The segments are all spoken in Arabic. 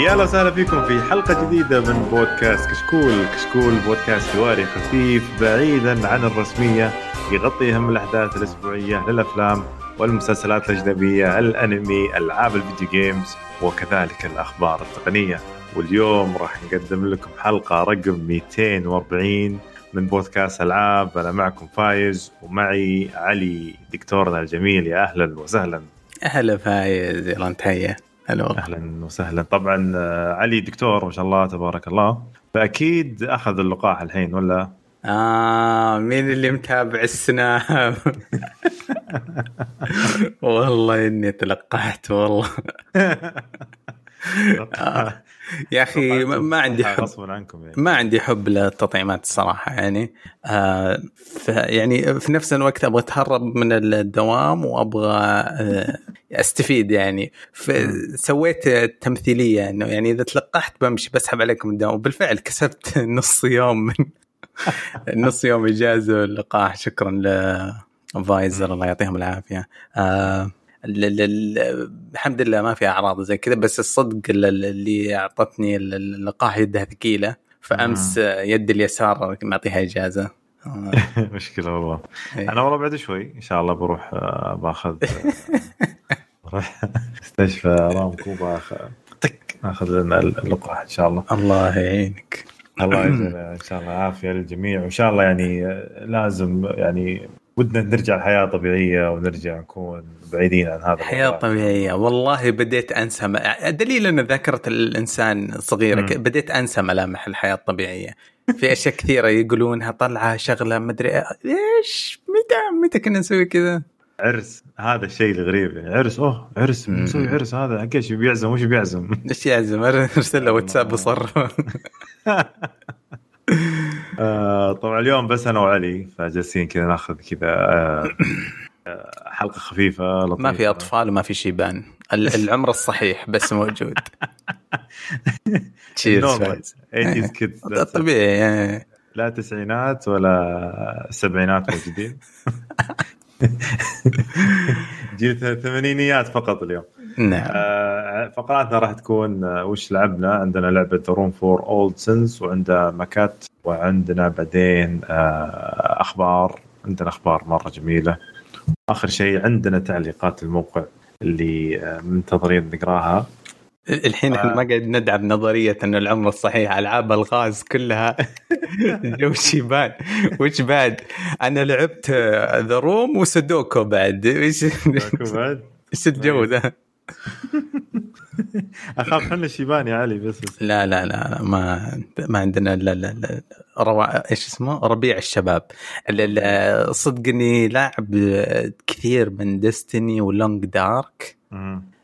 يا هلا وسهلا فيكم في حلقة جديدة من بودكاست كشكول، كشكول بودكاست حواري خفيف بعيدا عن الرسمية يغطي أهم الأحداث الأسبوعية للأفلام والمسلسلات الأجنبية، الأنمي، ألعاب ال video games وكذلك الأخبار التقنية. واليوم راح نقدم لكم حلقة رقم 240 من بودكاست ألعاب، أنا معكم فايز ومعي علي دكتورنا الجميل يا أهلا وسهلا. أهلا فايز يلا تحيه هلا والله. أهلا وسهلا. طبعا آه، علي دكتور ما شاء الله تبارك الله. فأكيد أخذ اللقاح الحين ولا؟ آه مين اللي متابع السناب؟ والله إني تلقحت والله. آه. يا أخي ما عندي حب. عنكم يعني. ما عندي حب للتطعيمات الصراحة يعني. آه يعني في نفس الوقت أبغى أتهرب من الدوام وأبغى آه أستفيد يعني. فسويت تمثيلية إنه يعني إذا تلقحت بمشي بسحب عليكم الدوام. وبالفعل كسبت نص يوم. من نص يوم إجازة اللقاح شكرا لفايزر الله يعطيهم العافية. آه الحمد لله ما في أعراض زي كذا بس الصدق ال- ال- اللي أعطتني ال- اللقاح يدها ثقيلة فأمس آه، يدي اليسار معطيها إجازة. آه، مشكلة والله. إيه. أنا والله بعد شوي إن شاء الله بروح آه، باخذ بروح مستشفى رامكو باخذ تك آخذ لنا اللقاح إن شاء الله. الله يعينك. الله يجعل إن شاء الله. عافية للجميع. وإن شاء الله يعني لازم يعني ودنا نرجع الحياة طبيعية ونرجع نكون بعيدين عن هذا حياة الوضع. طبيعية. والله بديت أنسى م... دليل أن ذاكرة الإنسان صغيرة مم. ك- بديت أنسى ملامح الحياة الطبيعية. في أشياء كثيرة يقولونها طلعة شغلة مدري إيش؟ متى متى كنا نسوي كذا؟ عرس هذا الشيء الغريب يعني. عرس أوه عرس. مسوي عرس هذا. حق إيش بيعزم؟ وش بيعزم؟ إيش يعزم؟ أرسل له واتساب وصر آه طبعا اليوم بس أنا وعلي فجالسين كذا ناخذ كذا آه حلقة خفيفة لطيفة. ما في أطفال وما في شيبان ال- العمر الصحيح بس موجود. تشيرز نورمال 80 كيدز طبيعي يعني. لا تسعينات ولا سبعينات موجودين. جيل الثمانينيات فقط اليوم. نعم. آه، فقراتنا راح تكون آه، وش لعبنا؟ عندنا لعبة روم فور اولد سنس وعندنا مكات وعندنا بعدين آه، أخبار. عندنا أخبار مرة جميلة. آخر شيء عندنا تعليقات الموقع اللي آه، منتظرين نقراها. الحين إحنا آه. ما قاعد ندعم نظرية انه العمر الصحيح ألعاب الغاز كلها. جو شيبان وش بعد؟ أنا لعبت The Room وسودوكو بعد. إيش بعد؟ إيش الجو ذا؟ اخاف إحنا الشيبان يا علي بس, بس. لا لا لا لا، ما ما عندنا لا لا لا روا... إيش اسمه؟ ربيع الشباب ال- ال- صدق إني لاعب كثير من Destiny و Long Dark.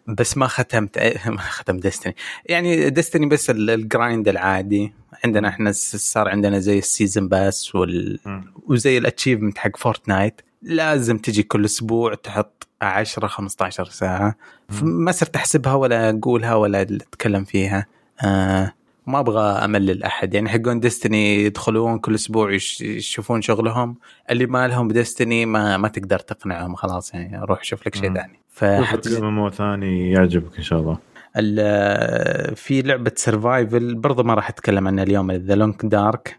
بس ما ختمت ما ختمت Destiny يعني Destiny بس ال- ال grind العادي عندنا إحنا صار عندنا زي ال season pass وال... وزي ال achievement حق Fortnite لازم تجي كل أسبوع تحط 10 15 ساعة ما صرت أحسبها ولا أقولها ولا أتكلم فيها. آه ما أبغى أملل أحد. يعني حقون Destiny يدخلون كل أسبوع يش- يشوفون شغلهم. اللي ما لهم ب Destiny ما ما تقدر تقنعهم. خلاص يعني روح شوف لك شيء. ثاني. فحت... مو ثاني يعجبك إن شاء الله. ال- في لعبة survival برضه ما راح أتكلم عنها اليوم. The Long Dark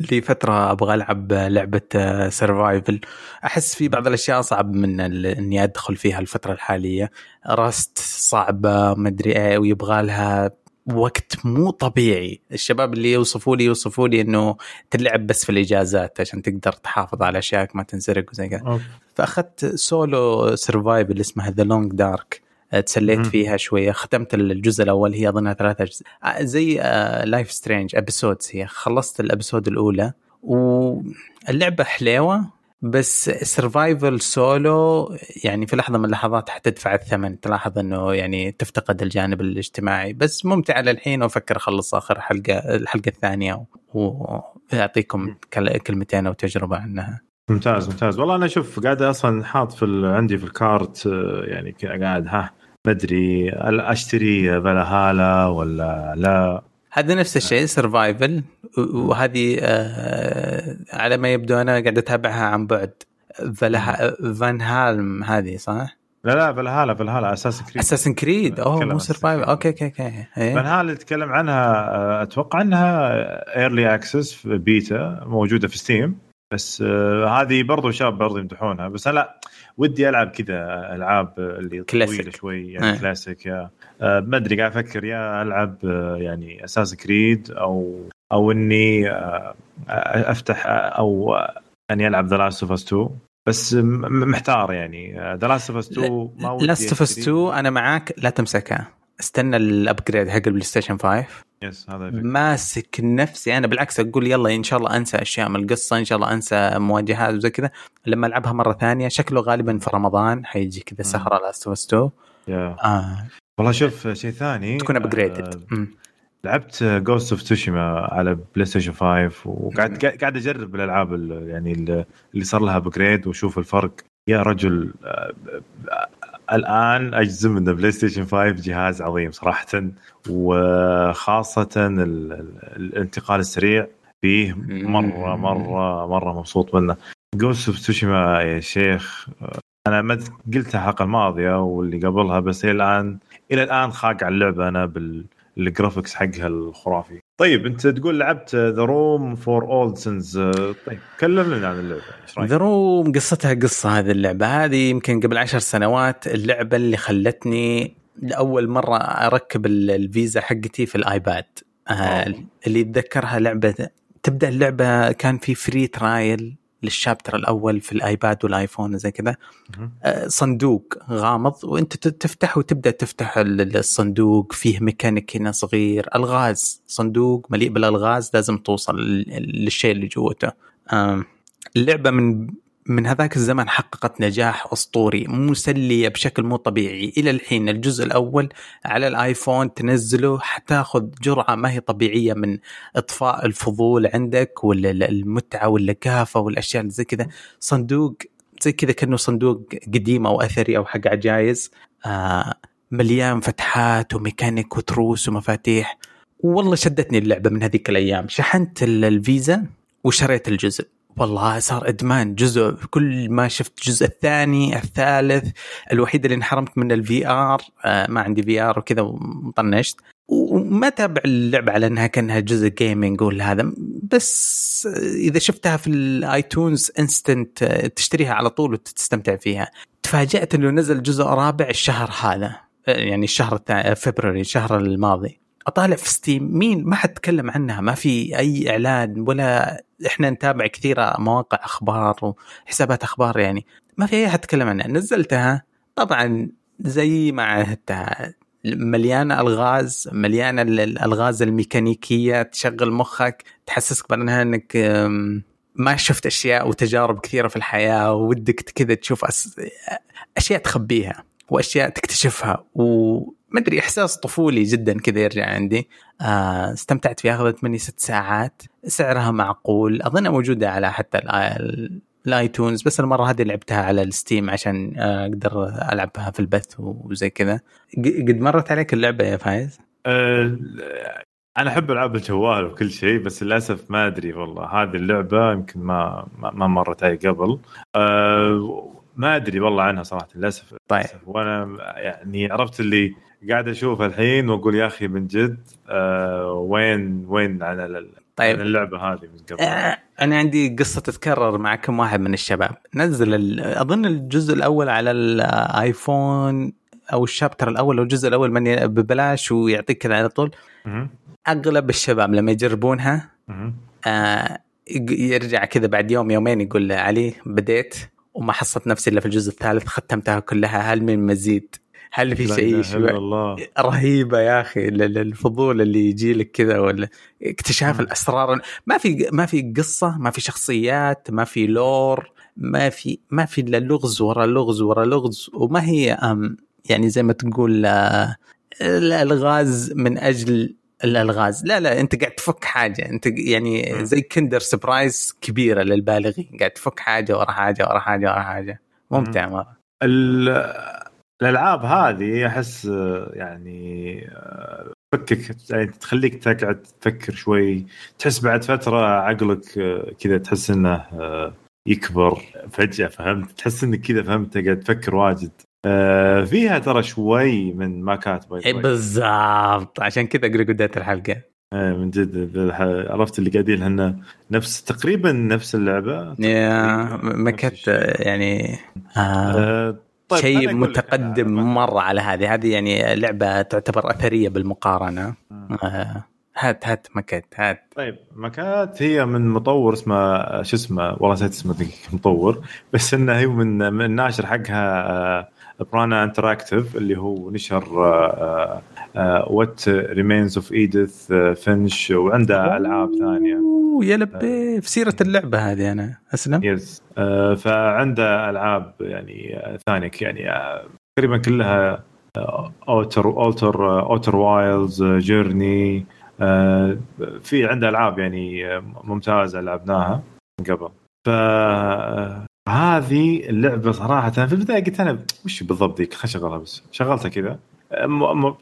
لي فترة أبغى ألعب لعبة survival أحس في بعض الأشياء اصعب من إني أدخل فيها الفترة الحالية. Rust صعبة مدري إيه ويبغى لها وقت مو طبيعي. الشباب اللي يوصفوا لي يوصفوا لي إنه تلعب بس في الإجازات عشان تقدر تحافظ على اشيائك ما تنسرق وزي كذا. فأخذت solo survival اسمها The Long Dark تسليت مم. فيها شوية. ختمت الجزء الأول هي أظنها ثلاثة اجزاء آه، زي Life is Strange episodes هي. خلصت ال episode الأولى. واللعبة حليوة بس survival solo يعني في لحظة من اللحظات حتدفع الثمن. تلاحظ إنه يعني تفتقد الجانب الاجتماعي. بس ممتعة للحين وأفكر أخلص آخر حلقة الحلقة الثانية وأعطيكم كل- كلمتين أو تجربة عنها. ممتاز ممتاز. والله أنا شوف قاعد أصلا حاط في عندي في الكارت آه، يعني قاعد ها هل أشتري فالهالا ولا لا؟ هذا نفس الشيء سرفايفل وهذه آه على ما يبدو أنا قاعد أتابعها عن بعد. فلها فان هالم هذه صح؟ لا لا فالهالا فالهالا أساس كريد اساسن كريد أوه مو عن survival Assassin's Creed. okay okay okay. إيه. Valheim تتكلم عنها آه، أتوقع إنها early access beta موجودة في Steam بس آه، هذه برضو شباب برضو يمدحونها. بس لا ودي ألعب كذا ألعاب اللي كلاسيك. طويله شوي يعني إيه. كلاسيك يا آه، ما أدري قاعد أفكر يا ألعب آه، يعني Assassin's Creed أو أو إني آه، أفتح أو إني ألعب The Last of Us 2 بس محتار يعني The Last of Us 2 ما ودي Last of Us أشتري. 2 أنا معاك لا تمسكها استنى ال upgrade حق ال PlayStation 5 yes هذا. ماسك نفسي. أنا بالعكس أقول يلا إن شاء الله أنسى أشياء من القصة إن شاء الله أنسى مواجهات وزي كذا. لما ألعبها مرة ثانية شكله غالبا في رمضان حيجي كذا سهرة Last of Us 2 يا. آه. والله شوف شيء ثاني تكون آه، upgraded لعبت Ghost of Tsushima على PlayStation 5 وقاعد قاعد أجرب الألعاب ال- يعني ال- اللي صار لها upgrade وأشوف الفرق. يا رجل آه، آه، الآن أجزم أن PlayStation 5 جهاز عظيم صراحة وخاصه ال- ال- الانتقال السريع فيه مرة مرة مرة مبسوط منه. Ghost of Tsushima يا شيخ. أنا ما قلتها الحلقة الماضية واللي قبلها بس إلى الآن إلى الآن خاق على اللعبة أنا بال ال graphics حقها الخرافي. طيب انت تقول لعبت The Room Four Old Sins طيب كلمنا عن اللعبة إيش رأيك؟ ذا Room قصتها قصة هذه اللعبة. هذه يمكن قبل عشر سنوات اللعبة اللي خلتني لأول مرة أركب ال- الفيزا حقتي في الآيباد. آه. اللي يتذكرها لعبة تبدأ اللعبة كان في free trial لل chapter الأول في الآيباد والآيفون وزي كذا. آه، صندوق غامض وأنت تفتح وتبدأ تفتح ال- الصندوق فيه ميكانيك هنا صغير الغاز صندوق مليء بالألغاز لازم توصل لل- للشيء اللي جوته اللعبة من من هذاك الزمن حققت نجاح أسطوري مسلية بشكل مو طبيعي. إلى الحين الجزء الأول على الآيفون تنزله حتاخذ جرعة ما هي طبيعية من إطفاء الفضول عندك والمتعه واللكافه والأشياء اللي زي كذا. صندوق زي كذا كأنه صندوق قديم أو أثري أو حق عجايز. آه مليان فتحات وميكانيك وتروس ومفاتيح. والله شدتني اللعبة من هذيك الأيام. شحنت ال- الفيزا وشريت الجزء. والله صار إدمان جزء كل ما شفت الجزء الثاني الثالث الوحيد اللي انحرمت من ال VR آه ما عندي VR وكذا وطنشت وما تابع اللعبة على إنها كأنها جزء gaming ولا هذا بس إذا شفتها في ال iTunes instant تشتريها على طول وتستمتع فيها. تفاجأت إنه نزل جزء رابع الشهر هذا يعني الشهر الثاني فبراير الشهر الماضي. أطالع في Steam مين؟ ما حد تكلم عنها. ما في أي إعلان ولا إحنا نتابع كثير مواقع أخبار وحسابات أخبار يعني. ما في أي احد تكلم عنها. نزلتها. طبعا زي ما عهدتها. مليانة ألغاز مليانة ال- الألغاز الميكانيكية تشغل مخك تحسسك بأنها إنك ما شفت أشياء وتجارب كثيرة في الحياة ودك كذا تشوف أس... أشياء تخبيها. وأشياء تكتشفها. وما أدري إحساس طفولي جدا كذا يرجع عندي. آه استمتعت فيها أخذت مني ست ساعات. سعرها معقول. اظنها موجودة على حتى ال iTunes بس المرة هذه لعبتها على ال Steam عشان آه، أقدر ألعبها في البث وزي كذا. قد مرت عليك اللعبة يا فايز؟ أه أنا أحب ألعاب الجوال وكل شيء بس للأسف ما أدري والله. هذه اللعبة يمكن ما ما, مرت علي قبل. أه ما أدري والله عنها صراحة للأسف طيب للأسف. وأنا يعني عرفت اللي قاعد أشوف الحين وأقول يا أخي من جد أه وين وين ال- طيب عن اللعبة هذه من قبل آه، أنا عندي قصة تتكرر مع كم واحد من الشباب نزل ال- أظن الجزء الأول على الايفون أو الشابتر الأول أو الجزء الأول من ببلاش ويعطيك كذا على طول. أغلب الشباب لما يجربونها. آه يرجع كذا بعد يوم يومين يقول لي علي بديت وما حصلت نفسي إلا في الجزء الثالث ختمتها كلها. هل من مزيد؟ هل في شيء رهيبة يا أخي ال- ال- الفضول اللي يجي لك كذا ولا اكتشاف. الأسرار. ما في ما في قصة ما في شخصيات ما في lore ما في ما في إلا لغز ورا لغز ورا لغز. وما هي أم يعني زي ما تقول آه، الالغاز من أجل الألغاز. لا لا أنت قاعد تفك حاجة. أنت يعني. زي Kinder Surprise كبيرة للبالغين. قاعد تفك حاجة ورا حاجة ورا حاجة ورا حاجة. ممتع مرة. ال- الألعاب هذه أحس يعني تفكك يعني تخليك تقعد تفكر شوي. تحس بعد فترة عقلك كذا تحس إنه آه، يكبر. فجأة فهمت تحس إنك كذا فهمت قاعد تفكر واجد. فيها ترى شوي من ماكات باي اي بالضبط. عشان كذا أقول بدايه الحلقة. آه من جد عرفت اللي قاعدين هن نفس تقريبا نفس اللعبة. يا ماكات يعني آه آه طيب شيء متقدم مرة على هذه. هذه يعني لعبة تعتبر أثرية بالمقارنة. آه. آه. هات هات ماكات هات. طيب ماكات هي من مطور اسمه شو اسمه؟ والله نسيت اسمه مطور. بس إنه هي من من الناشر حقها Annapurna Interactive اللي هو نشر What Remains of Edith Finch وعنده ألعاب ثانية. يا لبي. في سيرة اللعبة هذه أنا أسلم. yes فعنده ألعاب يعني ثانية يعني تقريبا كلها Outer Outer Outer Wilds Journey في عنده ألعاب يعني ممتازة لعبناها من قبل. ف هذه اللعبة صراحة في البداية قلت أنا وش بالضبط ذيك؟ خليني أشغلها بس. شغلتها كذا.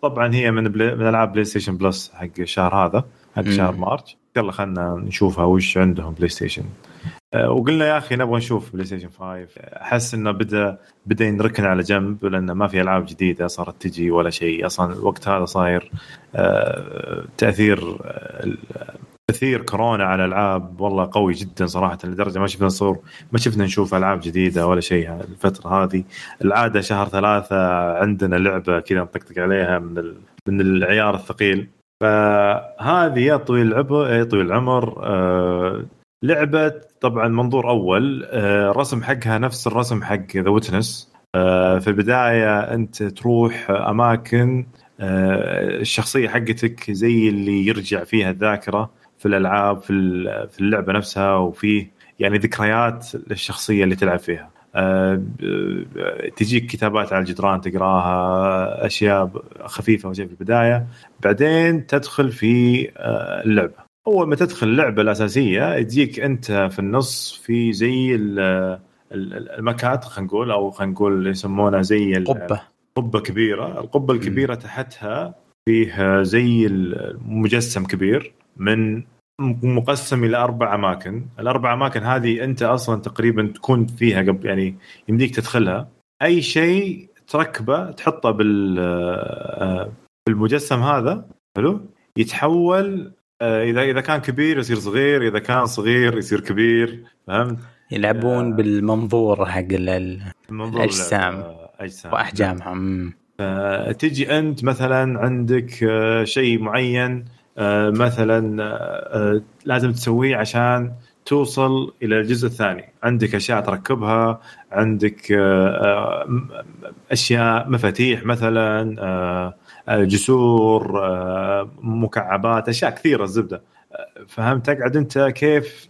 طبعا هي من Play من ألعاب PlayStation Plus حق الشهر هذا حق شهر مارش. يلا خلينا نشوفها وش عندهم PlayStation أه، وقلنا يا أخي نبغى نشوف PlayStation 5 أحس إنه بدأ بدأ ينركن على جنب لأنه ما في ألعاب جديدة صارت تجي ولا شيء. أصلا الوقت هذا صاير أه، تأثير تاثير كورونا على الألعاب. والله قوي جدا صراحة لدرجة ما شفنا صور ما شفنا نشوف ألعاب جديدة ولا شيء الفترة هذه. العادة شهر ثلاثة عندنا لعبة كذا نطقطق عليها من من العيار الثقيل. فهذه يا طويل العمر يا طويل العمر آه لعبة طبعا منظور أول آه رسم حقها نفس الرسم حق ذا ويتنس آه في البداية أنت تروح أماكن الشخصية حقتك زي اللي يرجع فيها الذاكرة. في الألعاب في في اللعبة نفسها وفيه يعني ذكريات للشخصية اللي تلعب فيها. أه تجيك كتابات على الجدران تقراها أشياء خفيفة وشيء في البداية. بعدين تدخل في أه اللعبة. أول ما تدخل اللعبة الأساسية تجيك أنت في النص في زي المكات خلينا نقول أو خلينا نقول يسمونها زي قبة. قبة كبيرة. القبة الكبيرة تحتها فيه زي المجسم كبير من مقسم إلى أربع أماكن، الأربع أماكن هذه أنت أصلا تقريبا تكون فيها قبل يعني يمديك تدخلها، أي شيء تركبه تحطه بال آه، بالمجسم هذا حلو؟ يتحول آه، إذا إذا كان كبير يصير صغير، إذا كان صغير يصير كبير، فهمت؟ يلعبون آه. بالمنظور حق الأجسام. أجسام. واحجامها فتجي أنت مثلا عندك شيء معين آه، مثلا آه، لازم تسويه عشان توصل إلى الجزء الثاني. عندك أشياء تركبها عندك آه، أشياء مفاتيح مثلا جسور مكعبات أشياء كثيرة الزبده فهمت؟ تقعد أنت كيف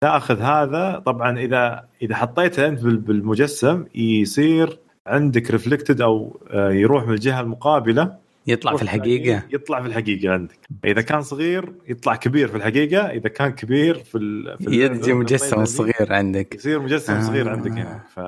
تأخذ هذا؟ طبعا إذا إذا حطيته أنت بالمجسم يصير عندك ريفلكتد أو يروح من الجهة المقابلة. يطلع في الحقيقة. يطلع في الحقيقة عندك. إذا كان صغير يطلع كبير في الحقيقة إذا كان كبير في, ال... في يجي مجسم صغير عندك. يصير مجسم آه. صغير عندك هنا ف...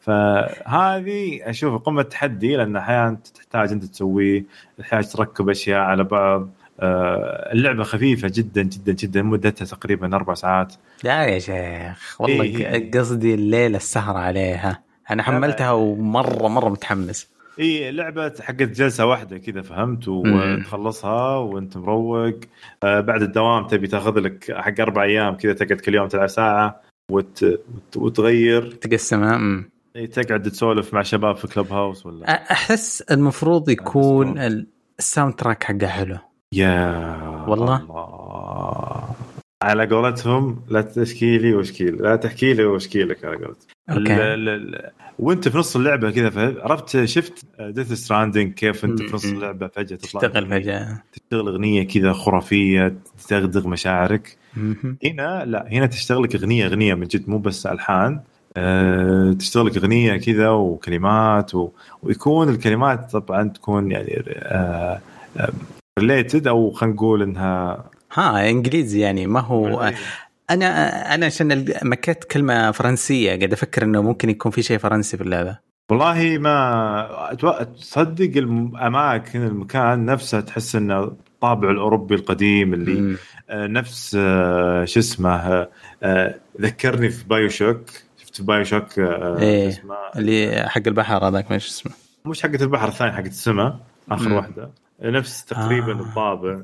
فهذه أشوف قمة التحدي لأن أحيانا تحتاج أنت تسويه تحتاج تركب أشياء على بعض. آه، اللعبة خفيفة جدا جدا جدا مدتها تقريبا أربع ساعات. لا يا شيخ والله إيه. قصدي الليلة السهرة عليها. أنا حملتها ومرة مرة متحمس. إي لعبه حقت جلسة واحدة كذا فهمت؟ وتخلصها وانت مروق. آه بعد الدوام تبي تاخذ لك حق أربع أيام كذا تقعد كل يوم تلعب ساعة وت... وت... وتغير. تقسمها إي تقعد تسولف مع شباب في Clubhouse ولا؟ أحس المفروض يكون ال soundtrack حقه حلو. يا والله. الله. على قولتهم لا تشكي لي واشكي لا تحكي لي واشكي لك على قولتهم. okay. وانت في نص اللعبة كذا عرفت شفت Death Stranding كيف انت في نص اللعبة فجأة تطلع تشتغل فجأة. تشتغل أغنية كذا خرافية تدغدغ مشاعرك. هنا لا هنا تشتغل لك أغنية أغنية من جد مو بس ألحان. أه تشتغل لك أغنية كذا وكلمات و... ويكون الكلمات طبعا تكون يعني أه related أو خلينا نقول إنها ها إنجليزي يعني ما هو أنا أنا عشان مكيت كلمة فرنسية قاعد أفكر إنه ممكن يكون في شيء فرنسي في اللعبة والله ما تصدق الاماكن المكان نفسه تحس إنه الطابع الأوروبي القديم اللي م. آه، نفس آه، شو اسمه آه، ذكرني في بايو شوك شفت بايو شوك إيه. اسمه اللي حق البحر هذاك مش اسمه مش حقة البحر الثاني حقة السماء آخر مم. واحدة نفس تقريبا آه. الطابع.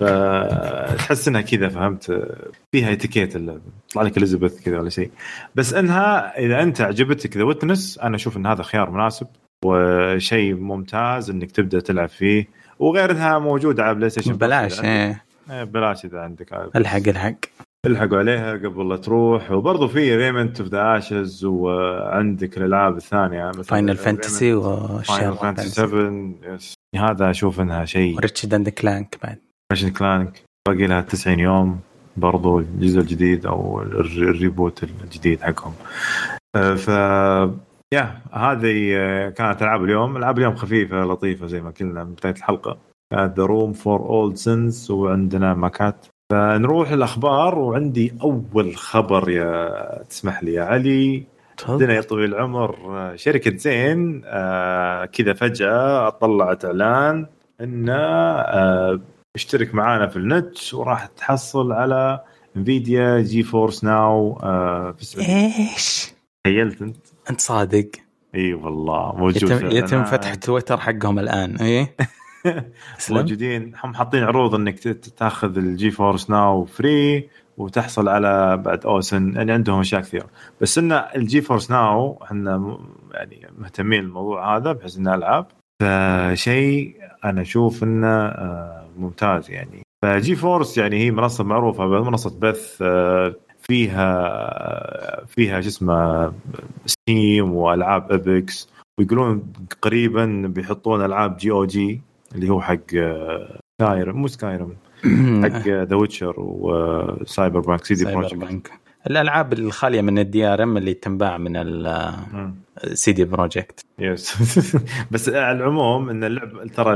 فتحس إنها كذا فهمت؟ فيها اتيكيت يطلع لك إليزابيث كذا ولا شيء. بس إنها إذا أنت عجبتك ذا ويتنس أنا أشوف إن هذا خيار مناسب وشيء ممتاز إنك تبدأ تلعب فيه. وغير انها موجودة على بلاي ستيشن بلاش إيه. إيه، بلاش إذا عندك. الحق الحق. الحقوا عليها قبل لا تروح. وبرضه في ريمنت اوف ذا اشز وعندك الألعاب الثانية مثل فاينل فانتسي فاينل واشياء فانتسي 7 يس هذا أشوف إنها شيء وريتشارد أند كلانك بعد. Ratchet Clank باقي لها 90 يوم برضو الجزء الجديد أو الر- ال reboot الجديد حقهم. آه، ف يا هذه آه، كانت ألعاب اليوم. ألعاب اليوم خفيفة لطيفة زي ما قلنا من بداية الحلقة. The Room 4 Old Sins وعندنا ماكات. فنروح الأخبار وعندي أول خبر يا تسمح لي يا علي. عندنا يا طويل العمر آه، شركة زين آه، كذا فجأة طلعت إعلان انه آه، اشترك معانا في النت وراح تحصل على Nvidia GeForce Now في السعودية إيش؟ تخيلت أنت؟ أنت صادق إي والله موجود يتم, يتم. فتح تويتر حقهم الآن اسلم موجودين هم حاطين عروض إنك تأخذ ال GeForce Now free وتحصل على بعد أوسن يعني عندهم أشياء كثيرة. بس ان ال GeForce Now إحنا يعني مهتمين بالموضوع هذا بحيث إنه ألعاب. فشيء أنا أشوف إنه آه، ممتاز يعني. ف GeForce يعني هي منصة معروفة منصة بث آه، فيها فيها شو اسمه Steam وألعاب Epic ويقولون قريبا بيحطون ألعاب GOG اللي هو حق آه، Skyrim مو Skyrim حق The Witcher و Cyberpunk CD Projekt الألعاب الخالية من ال DRM اللي تنباع من ال CD Projekt yes بس على العموم إن اللعبه ترى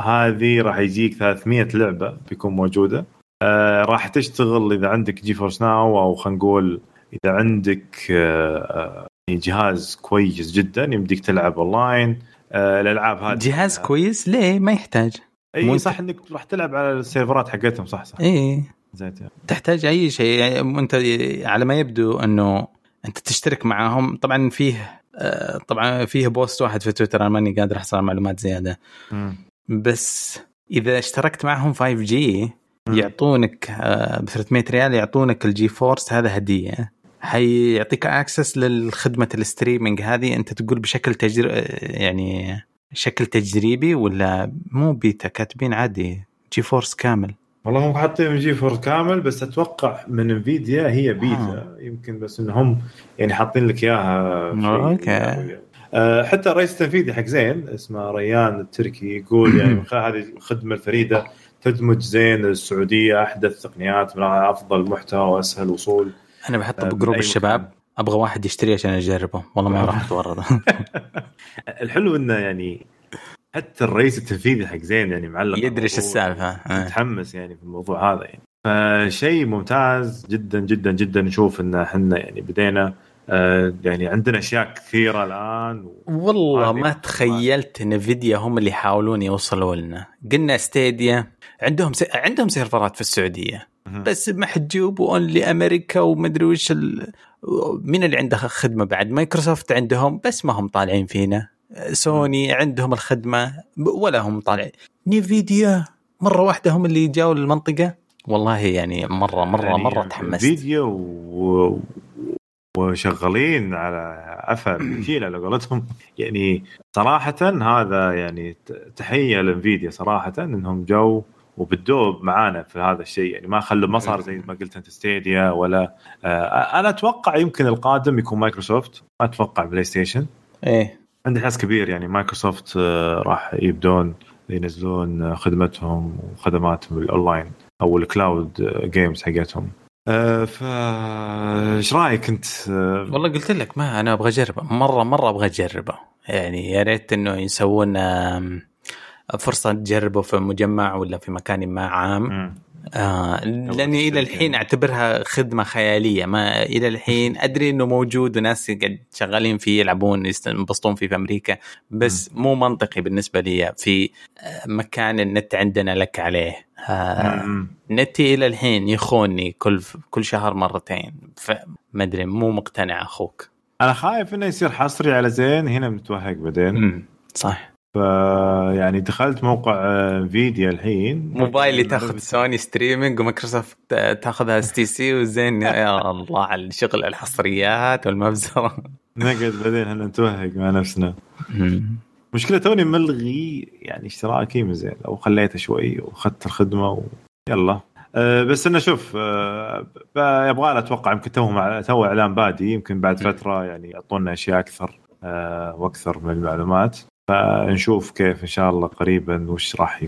هذه راح يجيك 300 لعبة بيكون موجودة. آه راح تشتغل إذا عندك GeForce Now أو خلينا نقول إذا عندك آه آه، جهاز كويس جدا يمديك تلعب اونلاين آه الألعاب هذه جهاز كويس ليه؟ ما يحتاج. اي صح إنك راح تلعب على السيرفرات حقتهم صح صح. إيه. زين. تحتاج أي شيء يعني أنت على ما يبدو إنه أنت تشترك معاهم طبعا فيه آه، طبعا فيه post واحد في تويتر أنا ماني قادر أحصل على معلومات زيادة. مم. بس إذا اشتركت معهم 5G. يعطونك ب 300 ريال يعطونك ال GeForce هذا هدية. حيعطيك access للخدمة ال streaming هذه. أنت تقول بشكل تجر يعني شكل تجريبي ولا مو بيتا كاتبين عادي GeForce كامل والله هم حاطين GeForce كامل بس أتوقع من Nvidia هي بيتا آه. يمكن بس إنهم يعني حاطين لك إياها شيء okay. آه، حتى رئيس التنفيذي حق زين اسمه ريان التركي يقول يعني هذه الخدمة الفريدة تدمج زين السعودية أحدث تقنيات من أفضل محتوى وأسهل وصول أنا بحطه آه، ب group الشباب. أبغى واحد يشتري عشان أجربه. والله ما راح أتورط. الحلو إنه يعني حتى الرئيس التنفيذي حق زين يعني معلق يدري إيش. السالفة. آه. متحمس يعني في الموضوع هذا يعني. فشيء ممتاز جدا جدا جدا نشوف إن إحنا يعني بدينا آه، يعني عندنا أشياء كثيرة الآن و... والله ما تخيلت Nvidia هم اللي يحاولون يوصلوا لنا. قلنا Stadia عندهم س... عندهم سيرفرات في السعودية. بس محجوب only أمريكا ومدري وش ال... مين اللي عنده خدمة بعد؟ مايكروسوفت عندهم بس ما هم طالعين فينا. سوني عندهم الخدمة ولا هم طالعين. Nvidia مرة واحدة هم اللي جاوا للمنطقة. والله يعني مره مره يعني مرة تحمست. فيديو و... وشغالين على قفل شيل على قولتهم. يعني صراحة هذا يعني تحية ل Nvidia صراحة إنهم جو وبالدوب معانا في هذا الشيء. يعني ما خلوا ما صار زي ما قلت أنت Stadia ولا آه أنا أتوقع يمكن القادم يكون مايكروسوفت ما أتوقع PlayStation إيه. عندي حس كبير يعني مايكروسوفت آه، راح يبدون ينزلون آه، خدمتهم وخدماتهم الأونلاين أو ال cloud آه، games حقتهم. آه، ف إيش رأيك أنت؟ آه، والله قلت لك ما أنا أبغى أجربه. مره مرة أبغى أجربه. يعني يا ريت إنه يسوون فرصة تجربه في مجمع ولا في مكان ما عام. آه لأني إلى الحين أعتبرها خدمة خيالية. ما إلى الحين أدري إنه موجود وناس قاعد شغالين فيه يلعبون ينبسطون فيه في أمريكا. بس م. مو منطقي بالنسبة لي في مكان النت عندنا لك عليه. آه نتي إلى الحين يخوني كل كل شهر مرتين. فما أدري مو مقتنع أخوك. أنا خايف إنه يصير حصري على زين. هنا متوهق بعدين. صح. ف يعني دخلت موقع Nvidia الحين. موبايلي تاخذ سوني streaming ومايكروسوفت تاخذها STC وزين يا الله على الشغل الحصريات والمبزره نقعد بعدين إحنا نتوهق مع نفسنا. مشكلة توني ملغي يعني اشتراكي من زين لو خليته شوي واخذت الخدمة و... يلا. أه بس إنه شوف أه يبغى أتوقع يمكن تو مع تو إعلان بادي يمكن بعد فترة يعني يعطونا أشياء أكثر أه وأكثر من المعلومات. فنشوف كيف إن شاء الله قريبا وش راح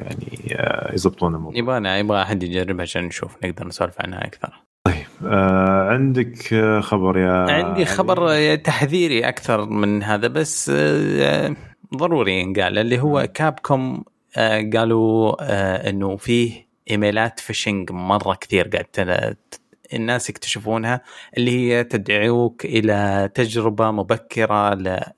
يعني يضبطون الموضوع. يبغى يبغى أحد يجربها عشان نشوف نقدر نسولف عنها أكثر. طيب آه عندك خبر يا عندي خبر تحذيري أكثر من هذا بس آه ضروري ينقال اللي هو كابكوم آه قالوا آه إنه فيه إيميلات phishing مرة كثير قاعد الناس يكتشفونها اللي هي تدعوك إلى تجربة مبكرة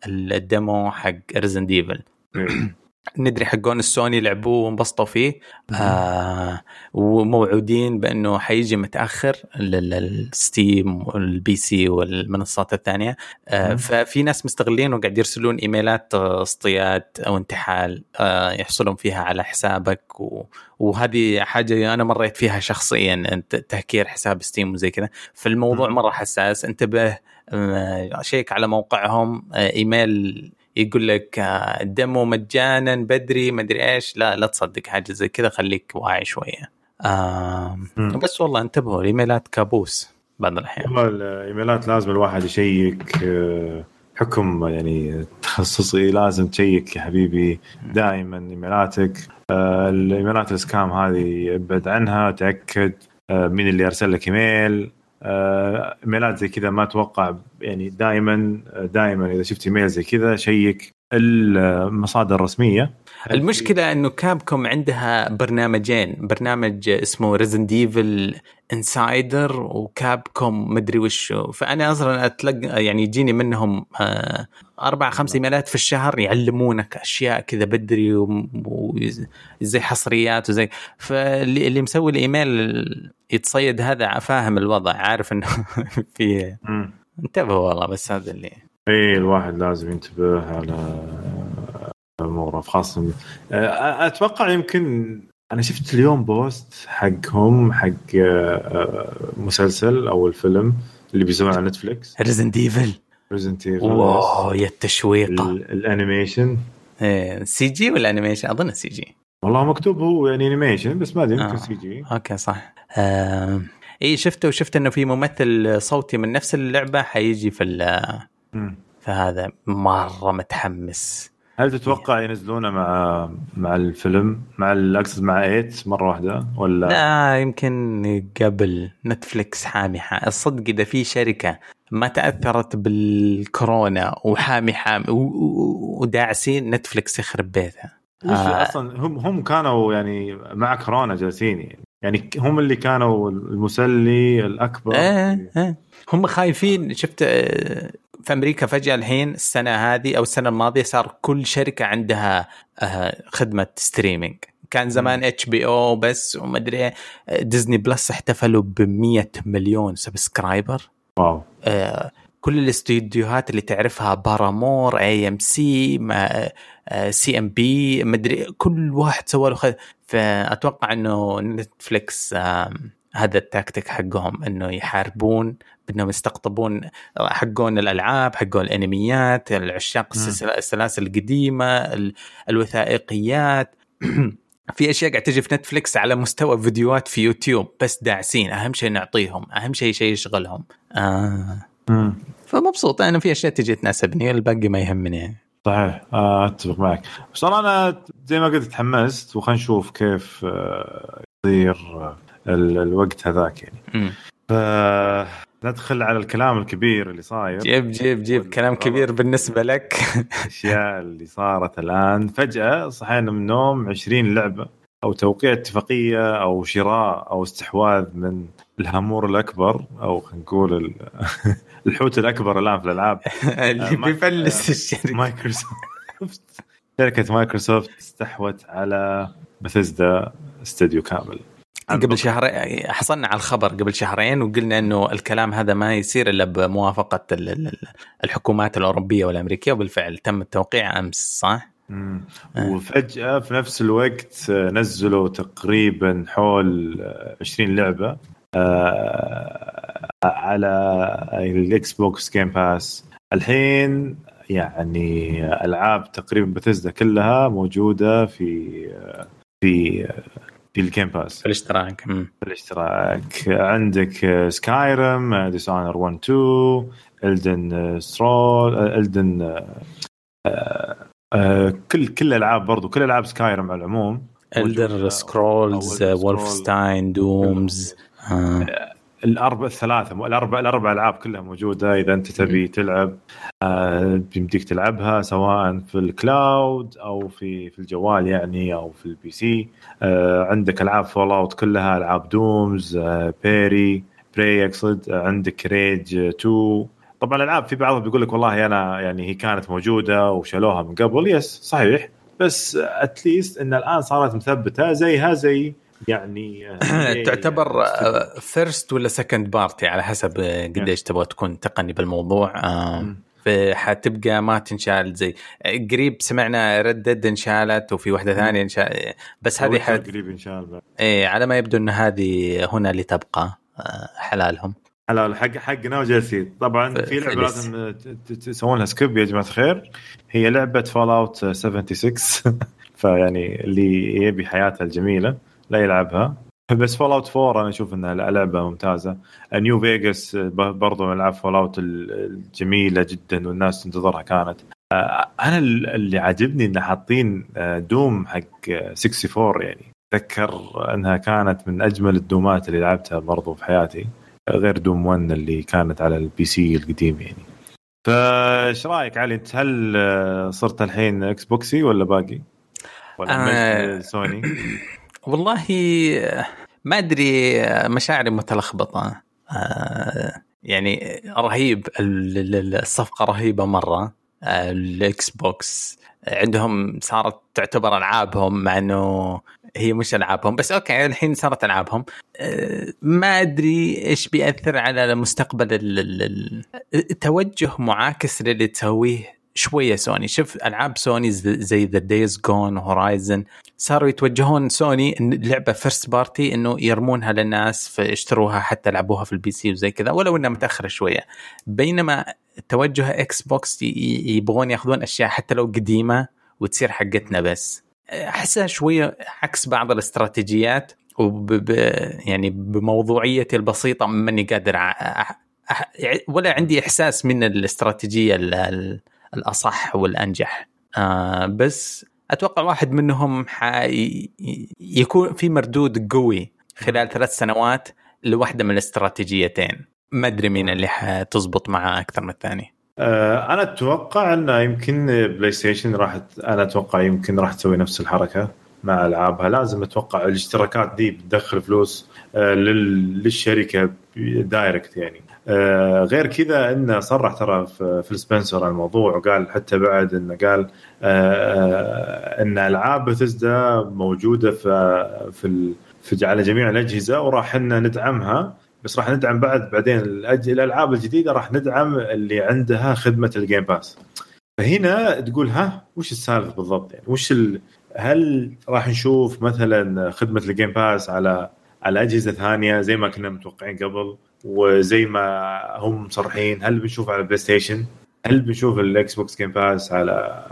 لل demo حق Resident Evil ندري حقون السوني لعبوه وانبسطوا فيه. آه وموعودين بأنه حيجي متأخر لل Steam وال PC والمنصات الثانية. آه ففي ناس مستغلين وقاعد يرسلون إيميلات اصطياد أو انتحال آه يحصلون فيها على حسابك. و وهذه حاجة أنا مريت فيها شخصيا تهكير حساب Steam وزي كذا. فالموضوع مرة حساس. انتبه شيك على موقعهم إيميل يقول لك الدمو مجانا بدري مدري إيش. لا لا تصدق حاجة زي كذا خليك واعي شوية. آه بس والله انتبهوا الإيميلات كابوس بعض الأحيان. والله الإيميلات لازم الواحد يشيك حكم يعني تخصصي لازم تشيك يا حبيبي دائما إيميلاتك. الإيميلات السكام هذه ابعد عنها تأكد مين اللي أرسل لك إيميل. ايميلات زي كذا ما أتوقع يعني دائما دائما إذا شفت ايميل زي كذا شيك المصادر الرسمية. المشكلة إنه كابكوم عندها برنامجين برنامج اسمه Resident Evil Insider وكابكوم مدري وش فأنا أصلا أتلقى يعني يجيني منهم أربع خمس إيميلات في الشهر يعلمونك أشياء كذا بدري وزي حصريات وزي. فاللي مسوي الإيميل يتصيد هذا فاهم الوضع عارف إنه في انتبهوا والله بس هذا اللي. إي الواحد لازم ينتبه على اموره خاصة. أتوقع يمكن أنا شفت اليوم post حقهم حق مسلسل أو الفيلم اللي بيسوونه على Netflix Resident Evil Resident Evil wow يا التشويقة. ال animation. إيه CG ولا animation؟ أظن CG. والله مكتوب هو يعني animation بس ما أدري يمكن آه. CG. okay صح. آه. إي شفته وشفت إنه في ممثل صوتي من نفس اللعبة حيجي في فهذا مرة متحمس. هل تتوقع ينزلونه مع مع الفيلم؟ مع اقصد مع إيت مرة واحدة ولا؟ لا يمكن قبل نتفلكس حامي الصدق إذا في شركة ما تأثرت بالكورونا وحامي حامي وداعسين نتفلكس يخرب بيتها. آه. أصلا هم هم كانوا يعني مع كورونا جالسين يعني. يعني هم اللي كانوا المسلي الأكبر. إيه إيه. هم خايفين. شفت في أمريكا فجأة الحين السنة هذه أو السنة الماضية صار كل شركة عندها خدمة streaming كان زمان HBO بس وما أدري Disney Plus احتفلوا ب 100 مليون subscriber wow. آه كل الاستديوهات اللي تعرفها Paramount AMC سي ام بي مدري كل واحد سوى له خد... فأتوقع إنه Netflix هذا التاكتيك حقهم إنه يحاربون بإنهم يستقطبون حقون الألعاب حقون الأنميات العشاق السلاسل القديمة الوثائقيات. في أشياء قاعد تجي في Netflix على مستوى فيديوهات في يوتيوب بس داعسين. أهم شيء نعطيهم أهم شيء شيء يشغلهم. آه. فمبسوط أنا في أشياء تجي تناسبني الباقي ما يهمني. صحيح. أتفق معك. بس أنا زي ما قلت تحمست وخلينا نشوف كيف يصير الوقت هذاك يعني. ف ندخل على الكلام الكبير اللي صاير. جيب جيب جيب. كلام كبير بالنسبة لك. الأشياء اللي صارت الآن. فجأة صحينا من النوم 20 لعبة أو توقيع اتفاقية أو شراء أو استحواذ من الهامور الأكبر أو خلينا نقول الحوت الأكبر الآن في الألعاب. اللي آه، بيفلس آه، الشركة. مايكروسوفت. شركة مايكروسوفت استحوت على Bethesda studio كامل. قبل شهرين حصلنا على الخبر قبل شهرين وقلنا إنه الكلام هذا ما يصير إلا بموافقة ال- ال- الحكومات الأوروبية والأمريكية وبالفعل تم التوقيع أمس صح؟ مم. آه. وفجأة في نفس الوقت آه، نزلوا تقريبا حول آه، 20 لعبة آه، على ال Xbox Game Pass الحين يعني ألعاب تقريبا بثزدا كلها موجودة في في آه، في ال Game Pass في الاشتراك مم. الاشتراك عندك Skyrim Dishonored 1 2 Elder Scrolls Elder كل كل الألعاب برضو كل ألعاب Skyrim على العموم Elder موجودة. Scrolls. Wolfenstein Dooms آه. الأربع الثلاثة الأربع الأربع ألعاب كلها موجودة إذا أنت تبي تلعب آه، بيمديك تلعبها سواء في ال cloud أو في في الجوال يعني أو في ال PC. آه، عندك ألعاب Fallout كلها ألعاب Dooms Prey Prey أقصد عندك Rage 2 طبعا الألعاب في بعضها بيقول لك والله أنا يعني هي كانت موجودة وشالوها من قبل yes صحيح. بس at least إن الآن صارت مثبتة زيها زي يعني آه، تعتبر first ولا second party على حسب آه، قديش تبغى تكون تقني بالموضوع آه،. فحتبقى ما تنشال زي قريب سمعنا Red Dead انشالت وفي واحدة ثانية انشال بس هذه حد... قريب ان شاء الله إيه على ما يبدو إن هذه هنا لتبقى آه، حلالهم. حلال حق حقنا وجالسين طبعا في لعبة. لازم تسوون لها skip يا جماعة الخير. هي لعبة Fallout 76 فيعني اللي يبي حياتها الجميلة. لا يلعبها بس Fallout 4 أنا أشوف إنها لعبة ممتازة New Vegas برضو من ألعاب Fallout الجميله جدا والناس تنتظرها كانت آه، أنا اللي عاجبني إن حاطين آه، Doom حق آه، 64 يعني أتذكر إنها كانت من أجمل الدومات اللي لعبتها برضو في حياتي غير Doom 1 اللي كانت على ال PC القديم يعني فايش رأيك علي أنت هل آه، صرت الحين إكس بوكسي ولا باقي؟ ولا آه. ملك سوني؟ والله ما أدري مشاعري متلخبطة. آه، يعني رهيب ال- ال- الصفقة رهيبة مرة. آه، ال Xbox عندهم صارت تعتبر ألعابهم مع إنه هي مش ألعابهم بس okay الحين صارت ألعابهم. آه، ما أدري إيش بيأثر على مستقبل ال- ال- ال- التوجه معاكس للي تسويه شوية سوني. شوف ألعاب سوني زي- the Days Gone Horizon صاروا يتوجهون سوني لعبة first party إنه يرمونها للناس فيشتروها حتى يلعبوها في ال PC وزي كذا ولو إنها متأخرة شوية. بينما توجه Xbox يبغون ياخذون أشياء حتى لو قديمة وتصير حقتنا بس. أحسها شوية عكس بعض الاستراتيجيات وب يعني بموضوعيتي البسيطة ماني قادر أ- أ- أ- ولا عندي إحساس من الاستراتيجية ال- ال- الأصح والأنجح. آه بس أتوقع واحد منهم. يكون في مردود قوي خلال ثلاث سنوات لواحدة من الاستراتيجيتين. ما أدري مين اللي حتزبط معاه أكثر من الثاني. آه، أنا أتوقع إنه يمكن PlayStation راح أنا أتوقع يمكن راح تسوي نفس الحركة مع ألعابها. لازم أتوقع الاشتراكات دي بتدخل فلوس آه، لل- للشركة direct يعني. آه، غير كذا انه صرح ترى Phil عن الموضوع وقال حتى بعد انه قال آه، إن ألعاب بثزدا موجودة في في في على جميع الأجهزة وراح إن ندعمها. بس راح ندعم بعد بعدين الألعاب الجديدة راح ندعم اللي عندها خدمة ال Game Pass فهنا تقول ها وش السالفة بالضبط؟ يعني وش ال... هل راح نشوف مثلا خدمة ال Game Pass على على أجهزة ثانية زي ما كنا متوقعين قبل؟ وزي ما هم مصرحين هل بنشوف على ال PlayStation هل بنشوف ال Xbox Game Pass على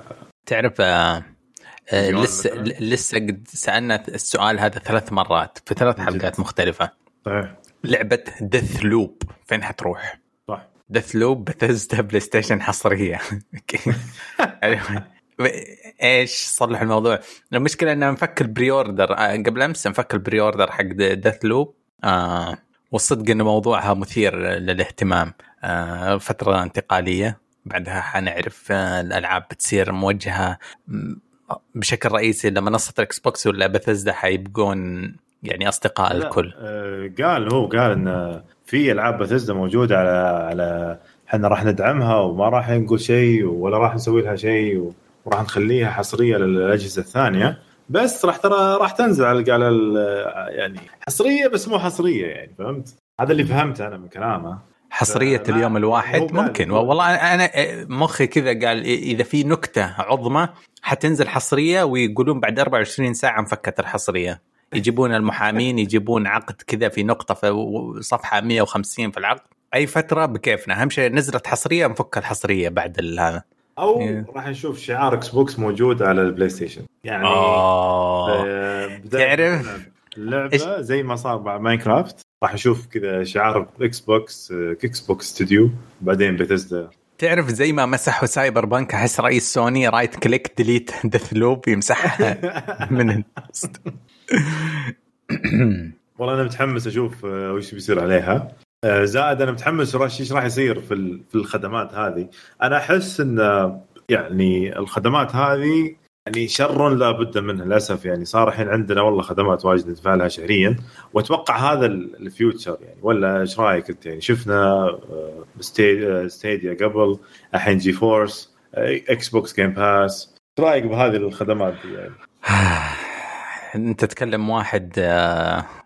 تعرف آه آه لسه؟ لسه قد سألنا السؤال هذا ثلاث مرات في ثلاث. حلقات مختلفة صحيح لعبة Deathloop فين حتروح؟ صح Deathloop Bethesda PlayStation حصرية إيش صلح الموضوع المشكلة ان نفك ال pre-order قبل أمس نفك ال pre-order حق Deathloop آه والصدق إن موضوعها مثير للاهتمام. آه فترة انتقالية بعدها حنعرف آه الألعاب بتصير موجهة بشكل رئيسي لمنصة ال Xbox ولا بثزدا حيبقون يعني أصدقاء الكل؟ آه، قال هو قال إن في ألعاب بثزدا موجودة على على إحنا راح ندعمها وما راح نقول شيء ولا راح نسوي لها شيء وراح نخليها حصرية للأجهزة الثانية. بس راح ترى راح تنزل على على يعني حصرية بس مو حصرية يعني فهمت؟ هذا اللي فهمته أنا من كلامه. حصرية فما- اليوم الواحد ممكن. والله أنا أنا مخي كذا قال إذا في نكتة عظمى حتنزل حصرية ويقولون بعد 24 ساعة انفكت الحصرية. يجيبون المحامين يجيبون عقد كذا في نقطة في صفحة 150 في العقد. أي فترة بكيفنا. أهم شيء نزلت حصرية نفك الحصرية بعد هذا. أو إيه. راح نشوف شعار Xbox موجود على ال PlayStation يعني بداية تعرف؟ اللعبه زي ما صار مع Minecraft راح نشوف كذا شعار Xbox Xbox Studio بعدين بتزدا تعرف زي ما مسحوا Cyberpunk أحس رئيس Sony right click delete Deathloop يمسحها من ال- والله أنا متحمس أشوف آه، وش بيصير عليها. زائد أنا متحمس إيش راح يصير في في الخدمات هذه. أنا أحس إن آه، يعني الخدمات هذه يعني شر لا بد منه للأسف. يعني صار الحين عندنا والله خدمات واجد ندفع لها شهريا. وأتوقع هذا ال- ال future يعني. ولا إيش رأيك أنت؟ يعني شفنا آه، آه، Stadia قبل الحين GeForce آه، Xbox Game Pass إيش رأيك بهذه الخدمات دي يعني؟ أنت تتكلم واحد آه،.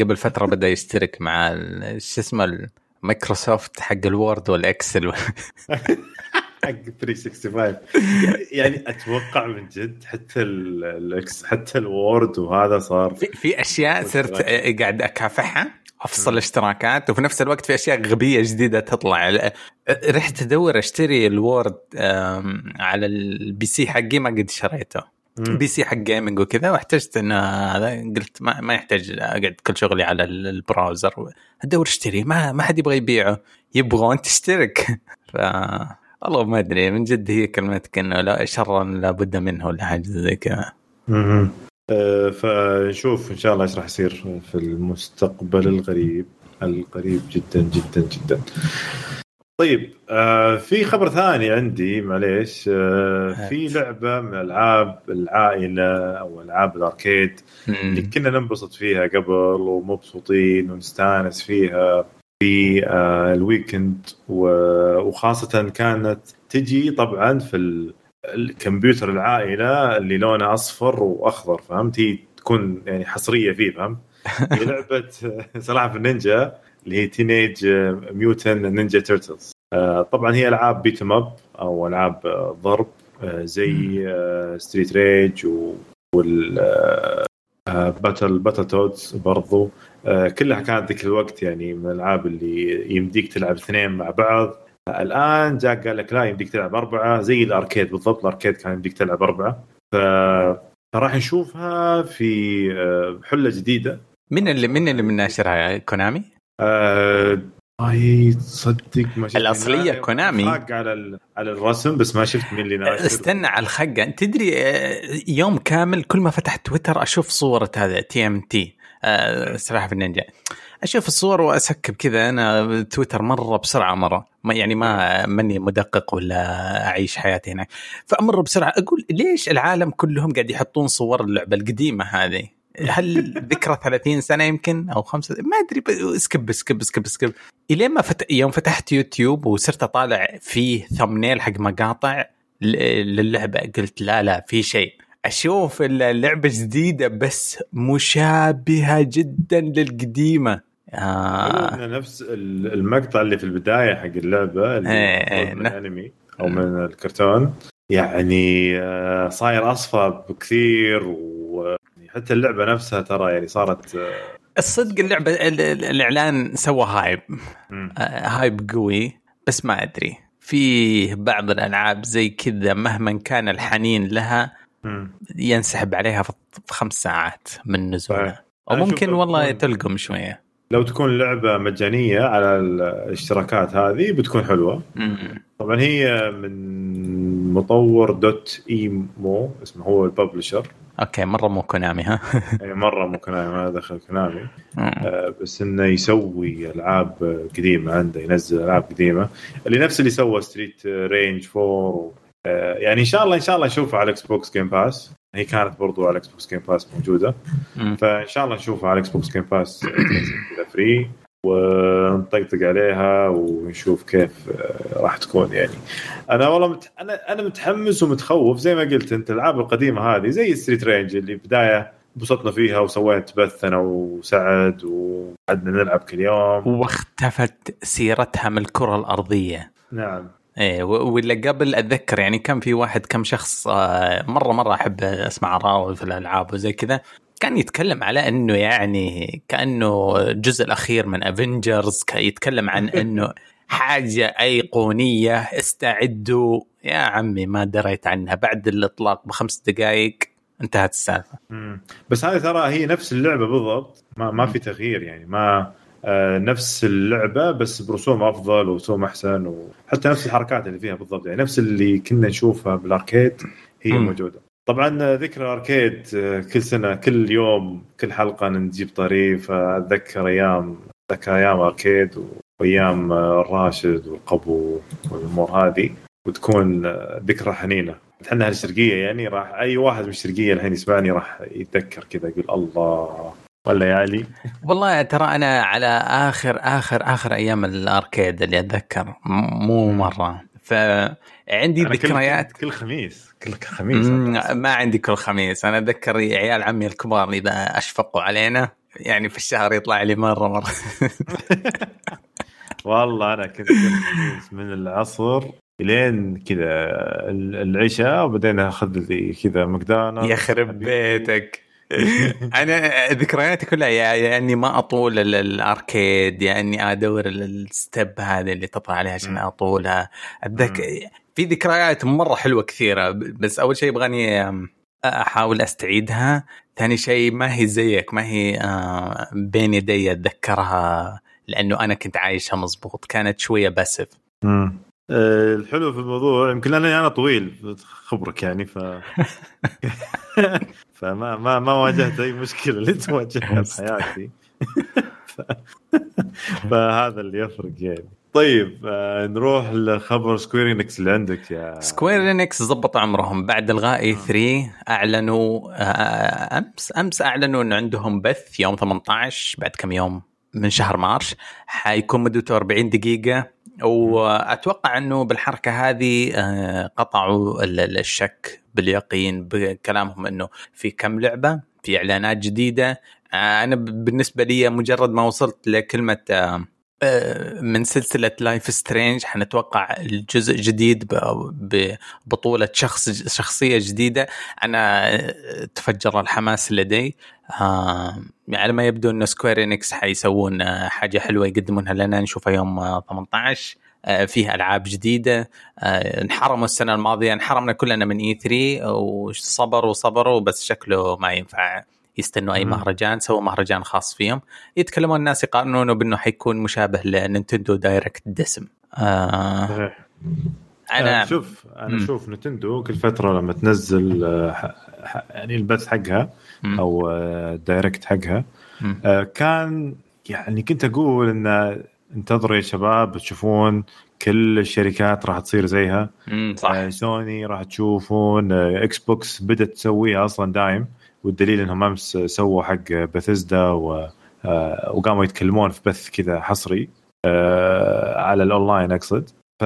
قبل فترة بدأ يشترك مع شو اسمه مايكروسوفت حق ال Word وال Excel. حق 365 يعني أتوقع من جد حتى ال- الاكس حتى ال Word وهذا صار في, في أشياء صرت قاعد أكافحها أفصل الاشتراكات وفي نفس الوقت في أشياء غبية جديدة تطلع. رحت أدور أشتري ال Word على ال PC حقي ما قد شريته. PC حق gaming وكذا واحتجت إن هذا قلت ما, ما يحتاج أقعد كل شغلي على ال- browser. أدور أشتري ما ما حد يبغى يبيعه. يبغون تشترك. ف والله ما أدري من جد هي كلمتك إنه لا شرا لابد منه ولا حاجة زي كذا. آه، فنشوف إن شاء الله إيش راح يصير في المستقبل القريب. القريب جدا جدا جدا. طيب آه في خبر ثاني عندي معليش آه في لعبة من ألعاب العائلة أو ألعاب ال arcade اللي كنا ننبسط فيها قبل ومبسوطين ونستانس فيها في آه ال weekend و- وخاصة كانت تجي طبعا في ال- الكمبيوتر العائلة اللي لونه أصفر وأخضر فهمت؟ هي تكون يعني حصرية فيه فهمت؟ هي لعبة سلاحف النينجا اللي هي Teenage Mutant Ninja Turtles طبعا هي ألعاب beat 'em up أو ألعاب آه، ضرب آه، زي Streets of Rage وال آه، Battle Battletoads برضو. آه، كلها كانت ذيك الوقت يعني من الألعاب اللي يمديك تلعب اثنين مع بعض. آه، الآن جاك قال لك لا يمديك تلعب أربعة زي ال arcade بالضبط ال arcade كان يمديك تلعب أربعة. ف فراح نشوفها في آه، حلة جديدة. من اللي من اللي من ناشرها Konami؟ آه، اي تصدق ما شفت الأصلية أنا كونامي. على ال- على الرسم بس ما شفت مين اللي ناشر استنى على الخقة. تدري آه، يوم كامل كل ما فتحت تويتر أشوف صورة هذا TMNT سلاحف النينجا. أشوف الصور و أ skip كذا أنا تويتر مرة بسرعة مرة. ما يعني ما ماني مدقق ولا أعيش حياتي هناك. فأمر بسرعة أقول ليش العالم كلهم قاعد يحطون صور اللعبة القديمة هذه؟ هل ذكرى 30 سنة يمكن أو خمسة؟ ما أدري skip skip skip skip الين ما فت... يوم فتحت يوتيوب وصرت أطالع فيه thumbnail حق مقاطع للعبة قلت لا لا في شيء. أشوف اللعبة جديدة بس مشابهة جدا للقديمة. آه. نفس ال- المقطع اللي في البداية حق اللعبة اللي إيه، إيه، من نعم. الأنمي أو من الكرتون. يعني آه، صاير أصفى بكثير وحتى اللعبة نفسها ترى يعني صارت آه، الصدق اللعبة ال- ال- الإعلان سوى هايب. آه، هايب قوي بس ما أدري في بعض الألعاب زي كذا مهما كان الحنين لها. ينسحب عليها في خمس ساعات من نزولها صحيح. أو ممكن والله تلقم شوية لو تكون لعبة مجانية على الاشتراكات هذه بتكون حلوة. طبعا هي من مطور Dotemu اسمه هو ال publisher. okay مرة مو Konami ها؟ يعني مرة مو Konami ما دخل كونامي. آه، بس إنه يسوي ألعاب قديمة عنده ينزل ألعاب قديمة. اللي نفس اللي سوى Streets of Rage 4 آه، يعني إن شاء الله إن شاء الله نشوفها على Xbox Game Pass هي كانت برضو على Xbox Game Pass موجوده. فإن شاء الله نشوفها على Xbox Game Pass كذا free ونطقطق عليها ونشوف كيف آه، راح تكون يعني. أنا والله مت... أنا أنا متحمس ومتخوف. زي ما قلت أنت الألعاب القديمة هذه زي Streets of Rage اللي بداية انبسطنا فيها وسويت بث أنا وسعد وقعدنا نلعب كل يوم. واختفت سيرتها من الكرة الأرضية. نعم. إيه ولا قبل أتذكر يعني كان في واحد كم شخص آه، مرة مرة أحب أسمع راوي في الألعاب وزي كذا. كان يتكلم على إنه يعني كأنه الجزء الأخير من افنجرز كان يتكلم عن إنه حاجة أيقونية استعدوا. يا عمي ما دريت عنها. بعد الإطلاق بخمس دقائق انتهت السالفة. بس هذه ترى هي نفس اللعبة بالضبط. ما ما في تغيير يعني. ما نفس اللعبة بس برسوم أفضل ورسوم أحسن وحتى نفس الحركات اللي فيها بالضبط. يعني نفس اللي كنا نشوفها بالأركيد هي مم. موجودة. طبعا آه، ذكرى اركيد آه، كل سنة كل يوم كل حلقة نجيب طريف. أتذكر أيام أتذكر أيام اركيد وأيام آه، الراشد والقبو والأمور هذه وتكون آه، ذكرى حنينة. إحنا أهل الشرقيه يعني راح أي واحد من الشرقية الحين يسمعني راح يتذكر كذا يقول الله. ولا يا علي؟ والله ترى أنا على آخر آخر آخر أيام الأركيد اللي أتذكر مو مرة. فعندي ذكريات. كل خميس كل خميس ما عندي كل خميس. أنا أتذكر عيال عمي الكبار إذا أشفقوا علينا يعني في الشهر يطلع لي مرة مرة. والله أنا كنت من العصر لين كذا ال- العشاء وبعدين أخذ لي كذا ماكدونالدز. يخرب بيتك. أنا ذكرياتي كلها يا يا إني ما أطول ال- arcade يا إني أدور ال- step هذه اللي تطلع عليها عشان. أطولها. أتذكر في ذكريات مرة حلوة كثيرة بس أول شيء يبغاني أحاول أستعيدها. ثاني شيء ما هي زيك ما هي آه، بين يدي أتذكرها لأنه أنا كنت عايشها مزبوط كانت شوية باسف الحلو في الموضوع يمكن لاني أنا طويل خبرك يعني ف فما ما ما واجهت أي مشكلة اللي تواجهها في حياتي. ف... فهذا اللي يفرق يعني. طيب آه، نروح لخبر Square Enix اللي عندك يا Square Enix زبط عمرهم. بعد الغاء E3 أعلنوا آه، امس أمس أعلنوا انه عندهم بث يوم 18 بعد كم يوم؟ من شهر March. حيكون مدته 40 دقيقة. وأتوقع أنه بالحركة هذه آه، قطعوا ال- ال- الشك باليقين بكلامهم أنه في كم لعبة في إعلانات جديدة. آه، أنا ب- بالنسبة لي مجرد ما وصلت لكلمة آه، آه، من سلسلة Life is Strange حنتوقع الجزء جديد ببطولة شخص شخصية جديدة. أنا آه، تفجر الحماس لدي. آه، على ما يبدو أن Square Enix حيسوون آه، حاجة حلوة يقدمونها لنا. نشوفها يوم آه، 18 آه، فيه ألعاب جديدة. آه، انحرموا السنة الماضية. انحرمنا كلنا من E3 وصبروا وصبروا بس شكله ما ينفع. يستنوا أي. مهرجان سووا مهرجان خاص فيهم يتكلمون الناس يقارنونه بأنه حيكون مشابه ل Nintendo Direct دسم آه صحيح أنا آه، شوف أنا. أشوف Nintendo كل فترة لما تنزل آه، يعني البث حقها. أو ال Direct حقها. آه، كان يعني كنت أقول إن انتظروا يا شباب تشوفون كل الشركات راح تصير زيها صح سوني راح تشوفون Xbox بدأت تسويها أصلا دايم والدليل إنهم أمس سووا حق بثزدا و آه، وقاموا يتكلمون في بث كذا حصري آه، على الأونلاين أقصد. ف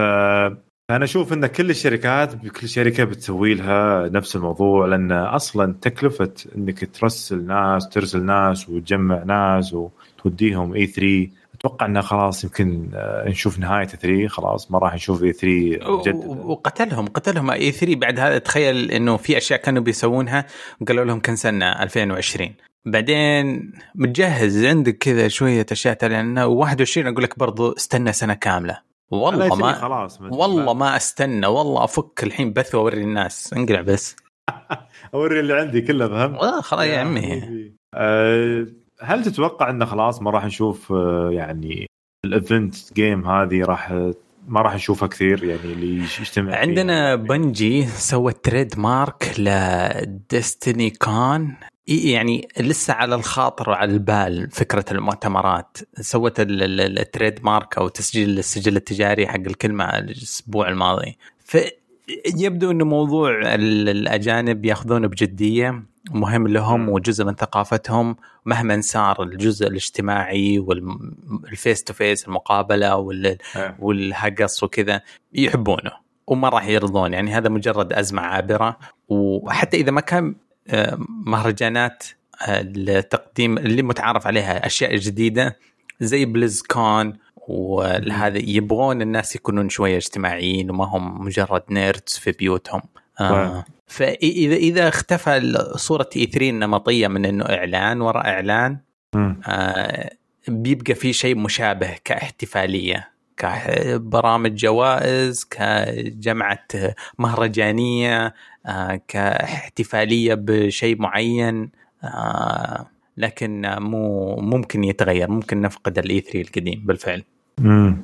فأنا أشوف إن كل الشركات كل شركة بتسوي لها نفس الموضوع لأن أصلا تكلفة إنك ترسل ناس ترسل ناس وتجمع ناس وتوديهم E3 أتوقع إنه خلاص يمكن آه، نشوف نهاية 3 خلاص ما راح نشوف E3 و- مجددا وقتلهم قتلهم. E3 بعد هذا تخيل إنه في أشياء كانوا بيسوونها وقالوا لهم cancelلنا 2020 بعدين متجهز عندك كذا شوية أشياء ترى 21 أقول لك برضو استنى سنة كاملة. والله ما خلاص والله ما استنى والله أفك الحين بث وأوري الناس. انقلع بس. أوري اللي عندي كله فهمت؟ خلاص يا عمي. حبيبي. هل تتوقع انه خلاص ما راح نشوف آه، يعني ال event game هذه راح ما راح نشوفها كثير؟ يعني اللي يجتمع؟ عندنا بنجي سوت تريد مارك لديستني كون يعني لسه على الخاطر وعلى البال فكرة المؤتمرات. سوت ال- ال- التريد مارك أو تسجيل السجل التجاري حق الكلمة الأسبوع الماضي. ف يبدو إنه موضوع الأجانب ياخذونه بجدية. مهم لهم وجزء من ثقافتهم مهما صار الجزء الاجتماعي والفيس تو فيس المقابلة وال hugs وكذا يحبونه وما راح يرضون. يعني هذا مجرد أزمة عابرة. وحتى إذا ما كان آه، مهرجانات التقديم اللي متعارف عليها أشياء جديدة زي BlizzCon وهذا يبغون الناس يكونون شوية اجتماعيين وما هم مجرد nerds في بيوتهم. آه. فاذا إذا اختفى صورة E3 النمطية من إنه إعلان وراء إعلان آه بيبقى في شيء مشابه كاحتفالية كبرامج جوائز كجمعة مهرجانية آه كاحتفالية بشيء معين آه لكن مو ممكن يتغير ممكن نفقد ال E3 القديم بالفعل. امم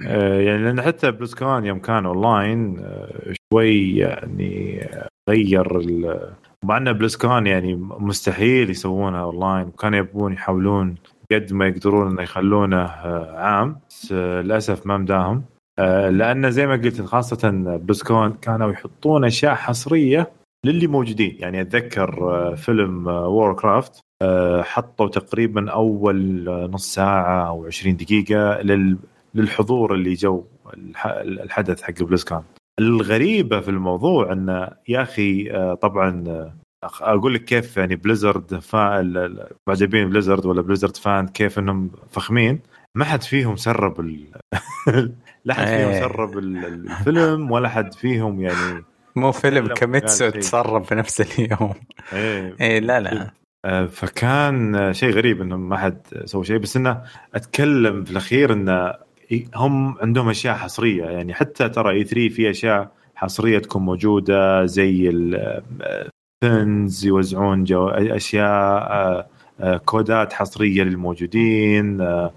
يعني لأن حتى BlizzCon يوم كان اونلاين آه شوي يعني غير مع إن BlizzCon يعني مستحيل يسوونها اونلاين وكانوا يبون يحاولون قد ما يقدرون إنه يخلونه آه عام بس آه للأسف ما مداهم. آه لأن زي ما قلت خاصة BlizzCon كانوا يحطون أشياء حصرية للي موجودين. يعني أتذكر آه، فيلم War آه، craft آه، حطوا تقريبا أول نص ساعة أو 20 دقيقة للحضور اللي جو الحدث حق BlizzCon الغريبة في الموضوع انه يا أخي طبعا أقول لك كيف يعني بليزرد معجبين بليزرد ولا بليزرد فان كيف إنهم فخمين. ما حد فيهم سرب ال... لا حد فيهم إيه. سرب الفيلم ولا حد فيهم يعني مو فيلم كميتسو تصرف في نفس اليوم. إيه, إيه لا لا. آه، فكان شيء غريب انهم ما حد سوى شيء. بس إنه أتكلم في الأخير إنه هم عندهم أشياء حصرية. يعني حتى ترى E3 في أشياء حصرية تكون موجودة زي ال pins يوزعون جو أشياء آه، codeات حصرية للموجودين آه،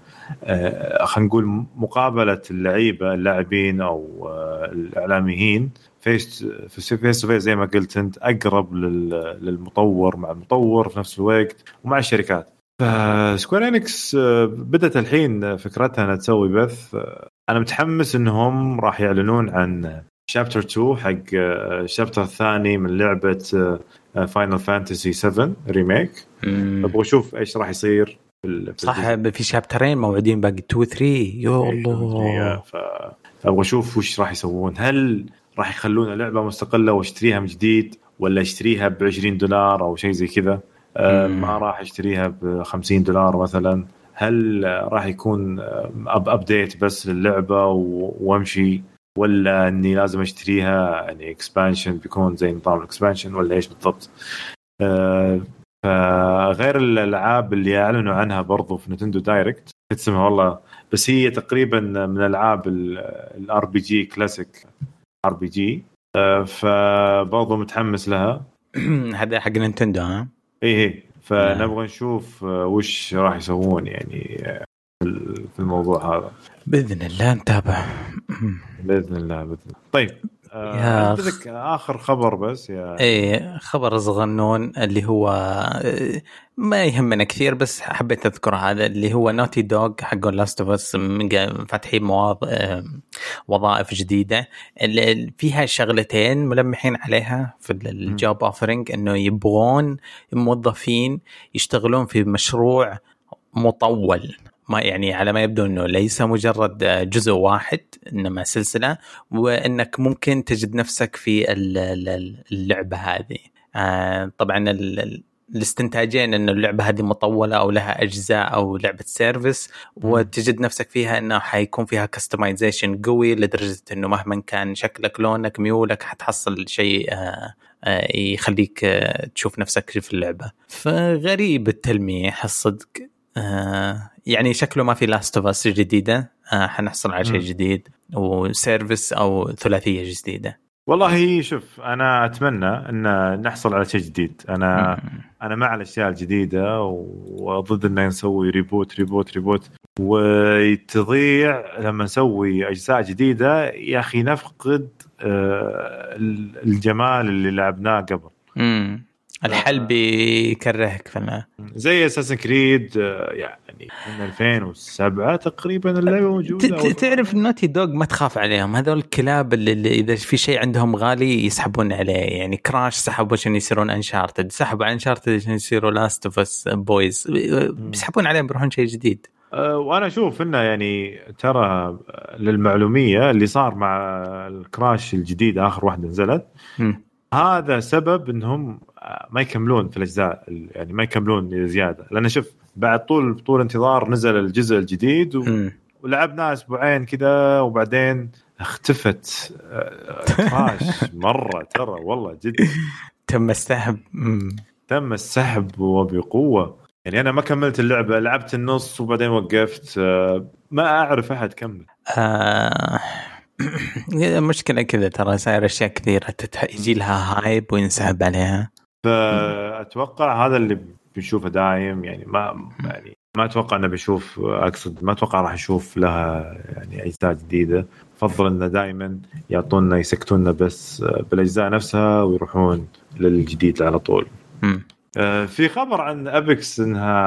خلينا نقول مقابلة اللعيبة اللاعبين أو الإعلاميين. face face face زي ما قلت أنت أقرب للمطور مع المطور في نفس الوقت ومع الشركات. ف Square Enix آه، بدأت الحين فكرتها إنها تسوي بث. آه، أنا متحمس إنهم راح يعلنون عن chapter 2 حق ال chapter آه، الثاني من لعبة Final Fantasy 7 Remake أبغى أشوف إيش راح يصير في صح في chapterين موعودين باقي 2 3 يا إيه، الله. فابغى أشوف وش راح يسوون. هل راح يخلونها لعبه مستقلة وأشتريها من جديد ولا أشتريها ب 20 دولار أو شيء زي كذا؟ ما راح اشتريها ب 50 دولار مثلا. هل راح يكون up update بس للعبة وامشي ولا إني لازم أشتريها يعني expansion بيكون زي نظام ال expansion ولا إيش بالضبط؟ آه، فغير الألعاب اللي أعلنوا عنها برضو في Nintendo Direct اسمها والله؟ بس هي تقريبا من العاب ال RPG classic RPG فبرضه متحمس لها. هذا حق Nintendo ها؟ اي اي فنبغى نشوف آه، وش راح يسوون يعني آه، في الموضوع هذا. بإذن الله نتابع. بإذن الله بإذن الله. طيب. آه عندك آخر خبر بس يا إيه خبر صغنون اللي هو آه، ما يهمنا كثير بس حبيت أذكر هذا اللي هو Naughty Dog حق Last of Us فاتحين مواض... آه، وظائف جديدة. اللي فيها شغلتين ملمحين عليها في ال job offering إنه يبغون موظفين يشتغلون في مشروع مطول. ما يعني على ما يبدو إنه ليس مجرد جزء واحد إنما سلسلة وإنك ممكن تجد نفسك في اللعبة هذه. آه، طبعا الاستنتاجين انه اللعبة هذه مطولة أو لها أجزاء أو لعبة service وتجد نفسك فيها إنه حيكون فيها customization قوي لدرجة إنه مهما كان شكلك لونك ميولك حتحصل شيء آه، آه، يخليك تشوف نفسك في اللعبة. فغريب التلميح الصدق. آه يعني شكله ما في Last of Us جديدة. آه حنحصل على شيء جديد و service أو ثلاثية جديدة. والله شوف أنا أتمنى إن نحصل على شيء جديد. أنا مم. أنا مع الأشياء الجديدة وضد ان نسوي reboot reboot reboot وتضيع لما نسوي أجزاء جديدة يا أخي نفقد آه الجمال اللي لعبناه قبل. امم الحل بيكرهك في زي Assassin's Creed يعني من 2007 تقريبا اللعبة موجودة. تعرف Naughty Dog ما تخاف عليهم هذول الكلاب اللي, اللي إذا في شيء عندهم غالي يسحبون عليه يعني Crash سحبوا عشان يصيرون Uncharted سحبوا على Uncharted عشان يصيروا Last of Us boys بيسحبون عليهم بيروحون شيء جديد. أه، وأنا أشوف إنه يعني ترى للمعلومية اللي صار مع الكراش الجديد آخر واحدة نزلت م. هذا سبب إنهم ما يكملون في الأجزاء يعني ما يكملون زيادة. لأن شوف بعد طول طول انتظار نزل الجزء الجديد و... ولعبناه أسبوعين كذا وبعدين اختفت. كراش مرة ترى والله جد. تم السحب. تم السحب وبقوة. يعني أنا ما كملت اللعبة لعبت النص وبعدين وقفت. أه، ما أعرف أحد كمل. آه مشكلة كذا ترى صاير أشياء كثيرة يجي لها هايب وينسحب عليها. فأتوقع هذا اللي بنشوفه دايم يعني ما يعني ما أتوقع إنه بنشوف أقصد ما أتوقع راح نشوف لها يعني اجزاء جديدة. أفضل إنه دائما يعطونا يسكتونا بس بالأجزاء نفسها ويروحون للجديد على طول. آه، في خبر عن ابيكس إنها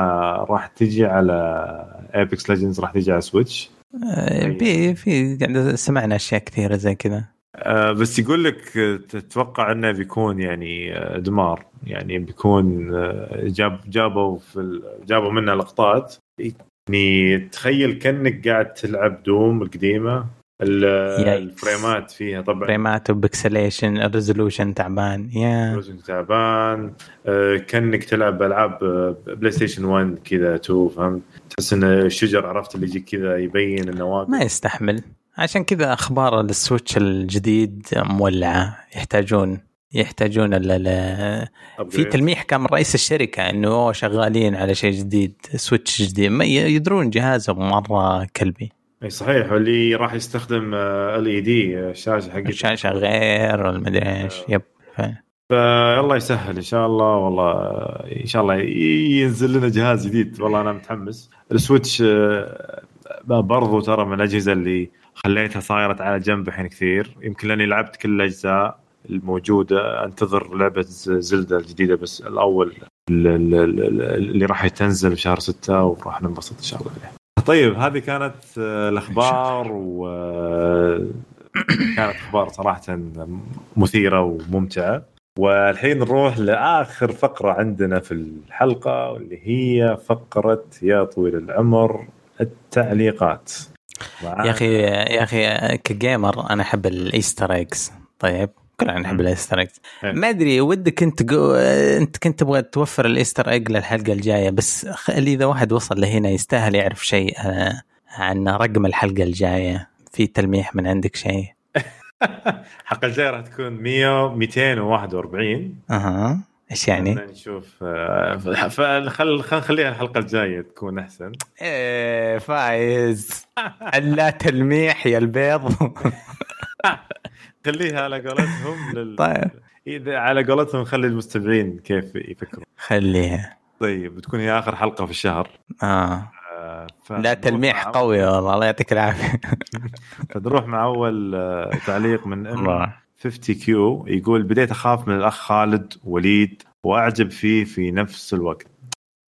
راح تجي على Apex Legends راح تجي على Switch آه، في في سمعنا أشياء كثيرة زي كذا. آه بس يقول لك تتوقع إنه بيكون يعني آه، دمار. يعني بيكون آه، جاب جابوا في جابوا منها لقطات. يعني تخيل كأنك قاعد تلعب Doom القديمة. الفريمات فيها. طبعا فريمات و pixelation ال resolution تعبان. يا yeah. تعبان. كأنك تلعب ألعاب PlayStation 1 كذا 2 فهمت؟ تحس إن الشجر عرفت اللي يجيك كذا يبين النوافذ ما يستحمل. عشان كذا أخبار ال Switch الجديد مولعة. يحتاجون يحتاجون ال في تلميح كان من رئيس الشركة إنه شغالين على شيء جديد Switch جديد. ما يدرون جهازهم مرة كلبي. أي صحيح واللي راح يستخدم LED الشاشة حقته. الشاشة غير ولا مدري إيش. yep. فالله يسهل إن شاء الله والله إن شاء الله ينزل لنا جهاز جديد. والله أنا متحمس. السويتش آه، برضو ترى من الأجهزة اللي خليتها صايرة على جنب الحين كثير. يمكن لأني لعبت كل الأجزاء الموجودة. أنتظر لعبة زلدة الجديدة بس الأول اللي راح تنزل بشهر ستة وراح ننبسط إن شاء الله عليه. طيب هذه كانت آه، الأخبار و آه، كانت أخبار صراحة مثيرة وممتعة. والحين نروح لآخر فقرة عندنا في الحلقة واللي هي فقرة يا طويل العمر التعليقات. يا أخي يا أخي ك gamer أنا أحب ال Easter eggs. طيب كلنا نحب ال Easter eggs. ما أدري ودك أنت جو... أنت كنت تبغى توفر ال Easter egg للحلقة الجاية بس خلي إذا واحد وصل لهنا يستاهل يعرف شيء آه، عن رقم الحلقة الجاية. في تلميح من عندك شيء؟ الحلقة الجاية راح تكون 100 241 أها. إيش يعني؟ نشوف. آه، فخل خل نخليها الحلقة الجاية تكون أحسن. إيه فايز. لا تلميح يا البيض. خليها على قولتهم لل... طيب. إذا على قولتهم خلي المستمعين كيف يفكروا خليها. طيب بتكون هي آخر حلقة في الشهر. آه, آه لا تلميح قوي والله الله يعطيك العافية. فنروح مع أول آه، تعليق من أم. 50 كيو يقول بديت أخاف من الأخ خالد وليد وأعجب فيه في نفس الوقت.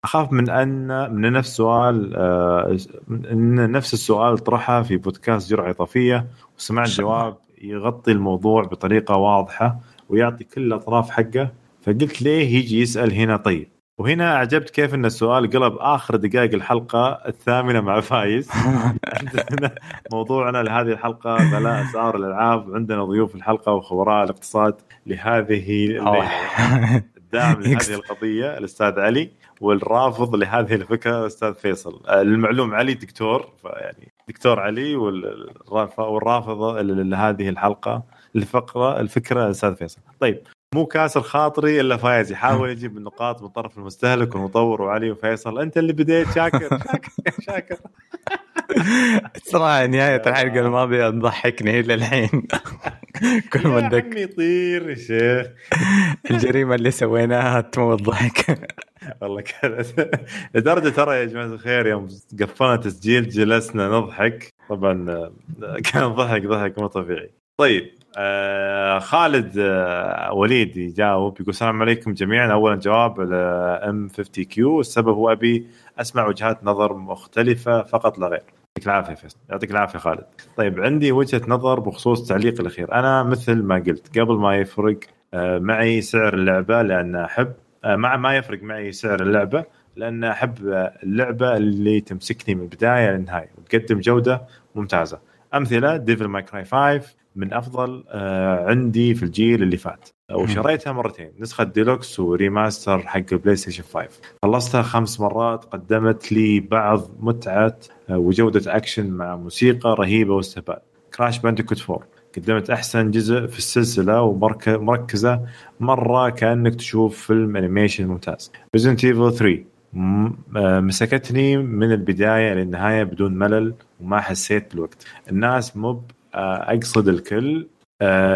أخاف من أن من نفس سؤال آه إن نفس السؤال طرحه في بودكاست جرعة إضافية وسمعت جواب يغطي الموضوع بطريقة واضحة ويعطي كل الأطراف حقه. فقلت ليه يجي يسأل هنا طيب؟ وهنا أعجبت كيف إن السؤال قلب آخر دقائق الحلقة الثامنة مع فايز. موضوعنا لهذه الحلقة غلاء اسعار الألعاب. عندنا ضيوف الحلقة وخبراء الاقتصاد لهذه الداعم لهذه القضية الأستاذ علي والرافض لهذه الفكرة الأستاذ فيصل. للمعلوم علي دكتور فيعني دكتور علي والرافض لهذه الحلقة الفقرة الفكرة الاستاذ فيصل. طيب مو كاسر خاطري إلا فايز. يحاول يجيب النقاط من طرف المستهلك والمطور وعلي وفيصل. أنت اللي بديت شاكر. شاكر. شاكر. صراحة نهاية الحلقة الماضيه تضحكني إلى الحين. كل ما اتذكر يطير يا شيخ. الجريمة اللي سويناها تموت ضحك والله كانت لدرجة ترى يا جماعة الخير يوم قفلنا تسجيل جلسنا نضحك. طبعا كان ضحك ضحك مو طبيعي. طيب. آه خالد آه وليد يجاوب يقول السلام عليكم جميعا. اولا جواب M50Q السبب هو أبي أسمع وجهات نظر مختلفة فقط لا غير. يعطيك العافية فيصل. يعطيك العافية خالد. طيب عندي وجهة نظر بخصوص التعليق الأخير. أنا مثل ما قلت قبل ما يفرق آه معي سعر اللعبة لأن أحب آه مع ما يفرق معي سعر اللعبة لأن أحب اللعبة اللي تمسكني من البداية للنهاية وتقدم جودة ممتازة. أمثلة Devil May Cry 5 من أفضل آه عندي في الجيل اللي فات. وشريتها مرتين نسخة deluxe و remaster حق ال PlayStation 5 خلصتها خمس مرات قدمت لي بعض متعة آه وجودة أكشن مع موسيقى رهيبة واستهبال. Crash Bandicoot 4 قدمت أحسن جزء في السلسلة ومركزه مرة كأنك تشوف فيلم animation ممتاز. Resident Evil 3 مسكتني من البداية للنهاية بدون ملل وما حسيت بالوقت. الناس مو أقصد الكل.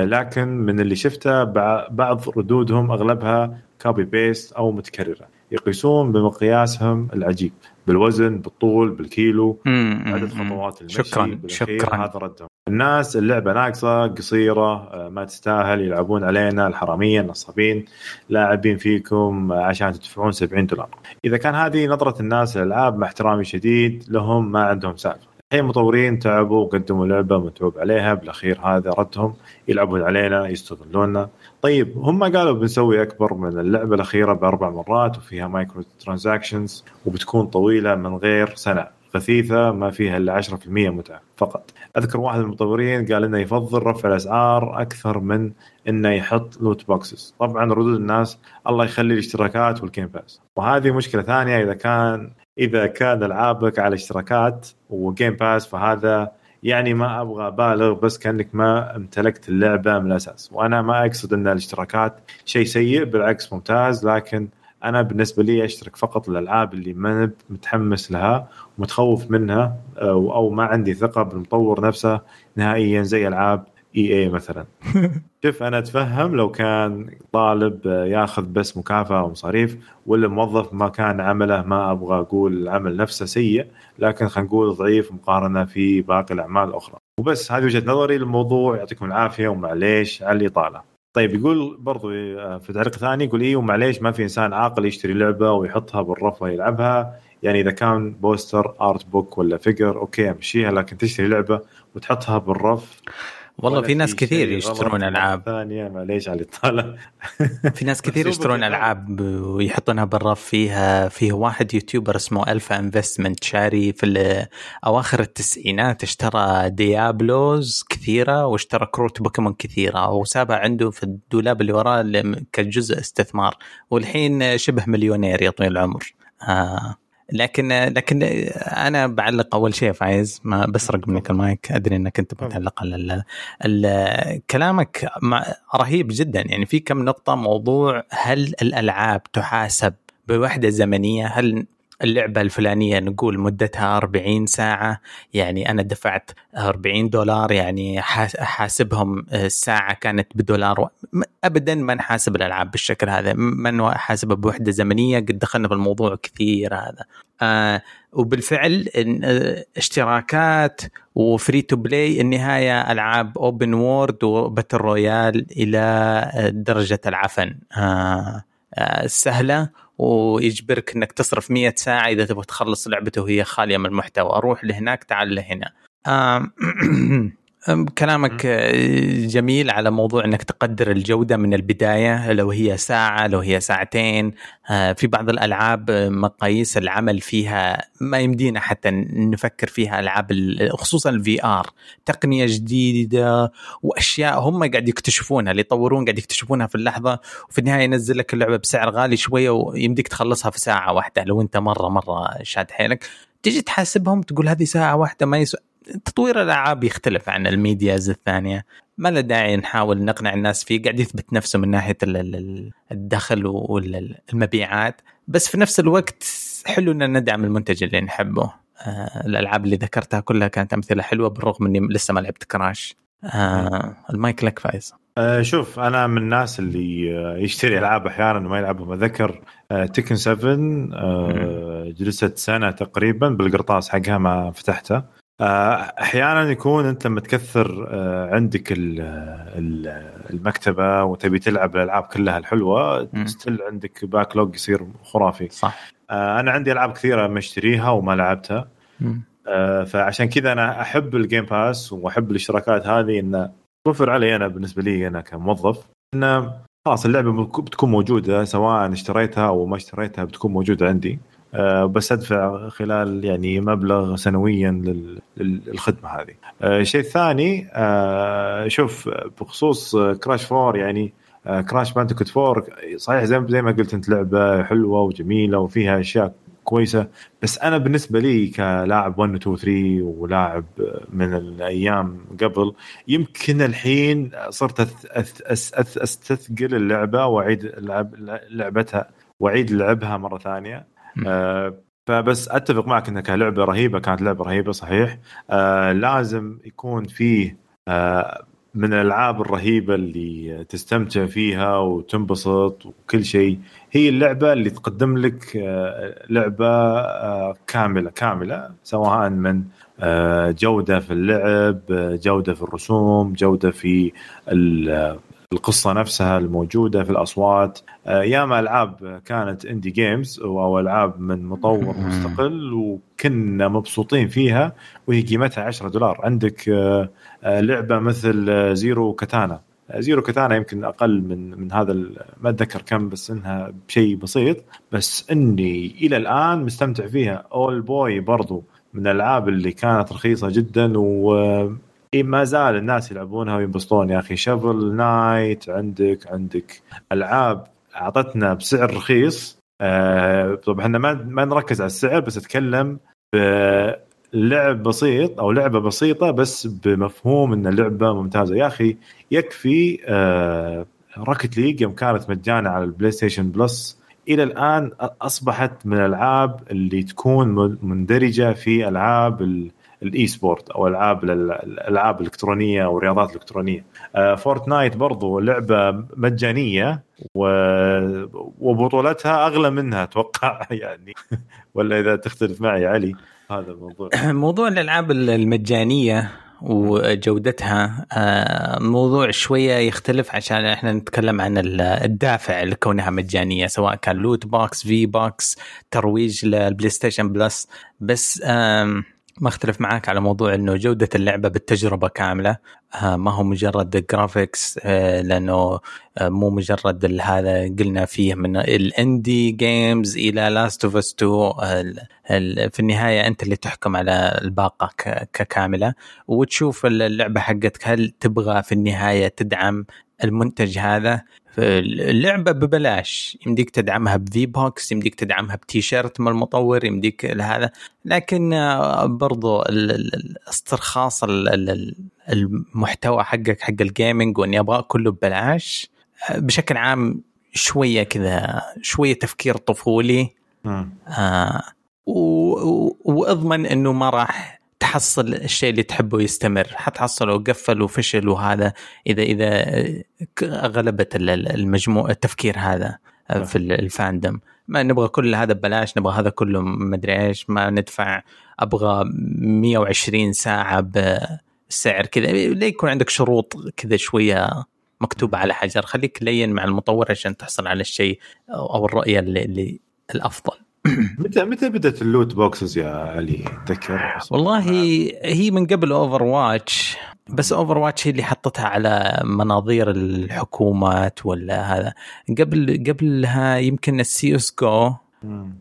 لكن من اللي شفته بعض ردودهم أغلبها copy paste أو متكررة. يقيسون بمقياسهم العجيب. بالوزن بالطول بالكيلو. عدد خطوات المشي شكرا شكرا. هذا ردهم. الناس اللعبة ناقصة قصيرة ما تستاهل يلعبون علينا الحرامية النصابين. لاعبين فيكم عشان تدفعون 70 دولار. إذا كان هذه نظرة الناس للألعاب مع احترامي شديد لهم ما عندهم سالفة. الحين مطورين تعبوا وقدموا لعبة متعوب عليها بالأخير هذا ردهم يلعبون علينا يستغلوننا. طيب هم قالوا بنسوي أكبر من اللعبة الأخيرة بأربع مرات وفيها microtransactions وبتكون طويلة من غير سنة. خفيفه ما فيها إلا 10% متعة فقط. أذكر واحد من المطورين قال إنه يفضل رفع الأسعار أكثر من إنه يحط loot boxes طبعا ردود الناس الله يخلي الاشتراكات وال Game Pass وهذه مشكلة ثانية إذا كان إذا كان ألعابك على اشتراكات و Game Pass فهذا يعني ما أبغى أبالغ بس كأنك ما امتلكت اللعبة من الأساس. وأنا ما أقصد إن الاشتراكات شيء سيء بالعكس ممتاز لكن أنا بالنسبة لي أشترك فقط الألعاب اللي ما متحمس لها ومتخوف منها أو ما عندي ثقة بالمطور نفسه نهائيا زي ألعاب EA مثلا. شوف أنا أتفهم لو كان طالب ياخذ بس مكافأة ومصاريف ولا موظف ما كان عمله ما أبغى أقول العمل نفسه سيء لكن خلينا نقول ضعيف مقارنة في باقي الأعمال الأخرى. وبس هذه وجهة نظري للموضوع. يعطيكم العافية ومعليش على الإطالة. طيب يقول برضو في تعليق ثاني يقول إيه ومعليش ما في إنسان عاقل يشتري لعبة ويحطها بالرف ويلعبها يعني إذا كان poster art book ولا figure okay أمشيها لكن تشتري لعبة وتحطها بالرف والله في ناس كثير يشترون ألعاب. ثانية معليش على الإطالة. في ناس كثير يشترون ألعاب ويحطونها بالرف فيها فيه واحد YouTuber اسمه Alpha Investments شاري في أواخر التسعينات اشترى Diablos كثيرة واشترى كروت بوكيمون كثيرة وسابها عنده في الدولاب اللي وراه كجزء استثمار. والحين شبه مليونير يا طويل العمر. آه. لكن لكن أنا بعلق أول شيء فايز ما بسرق منك المايك أدري إنك أنت بتعلق على كلامك رهيب جدا يعني في كم نقطة موضوع هل الألعاب تحاسب بوحدة زمنية؟ هل اللعبة الفلانية نقول مدتها 40 ساعة يعني أنا دفعت 40 دولار يعني حاسبهم الساعة كانت بدولار أبدا ما نحاسب الألعاب بالشكل هذا ما نحاسبها بوحدة زمنية قد دخلنا في الموضوع كثير هذا. آه وبالفعل اشتراكات و free to play النهاية ألعاب open world و battle royale إلى درجة العفن. آه آه سهلة ويجبرك إنك تصرف 100 ساعة إذا تبغى تخلص لعبته وهي خالية من المحتوى. أروح لهناك تعال لهنا. كلامك جميل على موضوع إنك تقدر الجودة من البداية لو هي ساعة لو هي ساعتين. في بعض الألعاب مقاييس العمل فيها ما يمدينا حتى نفكر فيها ألعاب خصوصا ال VR تقنية جديدة وأشياء هم قاعد يكتشفونها اللي يطورون قاعد يكتشفونها في اللحظة. وفي النهاية ينزل لك اللعبة بسعر غالي شوية ويمديك تخلصها في ساعة واحدة. لو أنت مرة مرة شاد حيلك تيجي تحاسبهم تقول هذه ساعة واحدة ما يسوى تطوير الألعاب يختلف عن ال medias الثانية. ما له داعي نحاول نقنع الناس فيه قاعد يثبت نفسه من ناحية الدخل والمبيعات بس في نفس الوقت حلو ان ندعم المنتج اللي نحبه. آه الألعاب اللي ذكرتها كلها كانت أمثلة حلوة بالرغم إني لسه ما لعبت كراش. آه المايك لك فايز. آه شوف أنا من الناس اللي يشتري ألعاب أحيانا وما يلعبها اتذكر آه تكن 7 آه جلست سنة تقريبا بالقرطاس حقها ما فتحتها أحيانا يكون أنت لما تكثر عندك المكتبة وتبي تلعب الألعاب كلها الحلوة still عندك backlog يصير خرافي. صح. أنا عندي ألعاب كثيرة مشتريها وما لعبتها. فعشان كذا أنا أحب ال Game Pass وأحب الاشتراكات هذه انه توفر علي أنا بالنسبة لي أنا كموظف انه خلاص اللعبة بتكون موجودة سواء اشتريتها أو ما اشتريتها بتكون موجودة عندي. بس أدفع خلال يعني مبلغ سنويا للخدمة هذه. الشيء الثاني أه شوف بخصوص كراش 4 يعني كراش بانتكوت 4 صحيح زي ما قلت أنت لعبة حلوة وجميلة وفيها أشياء كويسة بس أنا بالنسبة لي كلاعب 1 و 2 3 ولاعب من الأيام قبل يمكن الحين صرت أستثقل اللعبة وأعيد لعبتها وأعيد لعبها مرة ثانية آه فبس أتفق معك انها لعبه رهيبة كانت لعبة رهيبة صحيح. آه لازم يكون فيه آه من الألعاب الرهيبة اللي تستمتع فيها وتنبسط وكل شيء هي اللعبة اللي تقدم لك لعبة كاملة كاملة سواء من جودة في اللعب جودة في الرسوم جودة في القصة نفسها الموجودة في الأصوات. ياما ألعاب كانت indie games أو ألعاب من مطور مستقل وكنا مبسوطين فيها وهي قيمتها 10 دولار. عندك لعبة مثل Zero Katana. Zero Katana يمكن أقل من من هذا ما أتذكر كم بس إنها بشيء بسيط. بس إني إلى الآن مستمتع فيها. Owlboy برضو من الألعاب اللي كانت رخيصة جدا و إيه ما زال الناس يلعبونها وينبسطون يا أخي. Shovel Knight عندك عندك ألعاب أعطتنا بسعر رخيص. آه طبعا إحنا ما ما نركز على السعر بس أتكلم بلعب بسيط أو لعبة بسيطة بس بمفهوم إن اللعبة ممتازة. يا أخي يكفي آه Rocket League يوم كانت مجانا على ال PlayStation Plus إلى الآن أصبحت من الألعاب اللي تكون مندرجة في ألعاب ال e-sport أو ألعاب الألعاب الإلكترونية أو الرياضات الإلكترونية. آه Fortnite برضو لعبة مجانية. وبطولتها أغلى منها أتوقع يعني. ولا إذا تختلف معي علي هذا الموضوع. موضوع الألعاب المجانية وجودتها موضوع شوية يختلف عشان إحنا نتكلم عن الدافع لكونها مجانية سواء كان loot box V-Bucks ترويج لل PlayStation Plus. بس ما اختلف معاك على موضوع إنه جودة اللعبة بالتجربة كاملة. ما هو مجرد graphics لأنه مو مجرد هذا قلنا فيه من ال indie games إلى Last of Us 2 في النهاية أنت اللي تحكم على الباقة ككاملة. وتشوف اللعبة حقتك هل تبغى في النهاية تدعم المنتج هذا؟ اللعبه ببلاش. يمديك تدعمها ب V-Bucks يمديك تدعمها بتيشيرت من المطور يمديك هذا لكن برضو الاسترخاص المحتوى حقك حق الجيمنج واني ابغاه كله ببلاش بشكل عام شوية كذا شوية تفكير طفولي. آه وأضمن إنه ما راح تحصل الشيء اللي تحبه يستمر حتحصله قفل وفشل وهذا إذا إذا غلبت المجموع التفكير هذا في ال fandom. ما نبغى كل هذا ببلاش نبغى هذا كله مدري إيش ما ندفع أبغى 120 ساعة بسعر كذا. ليه يكون عندك شروط كذا شوية مكتوبة على حجر خليك لين مع المطور عشان تحصل على الشيء أو الرؤية اللي, اللي الأفضل. متى متى بدأت ال loot boxes يا علي؟ تذكر؟ والله هي من قبل Overwatch بس Overwatch هي اللي حطتها على مناظير الحكومات ولا هذا. قبل قبلها يمكن السي اس جو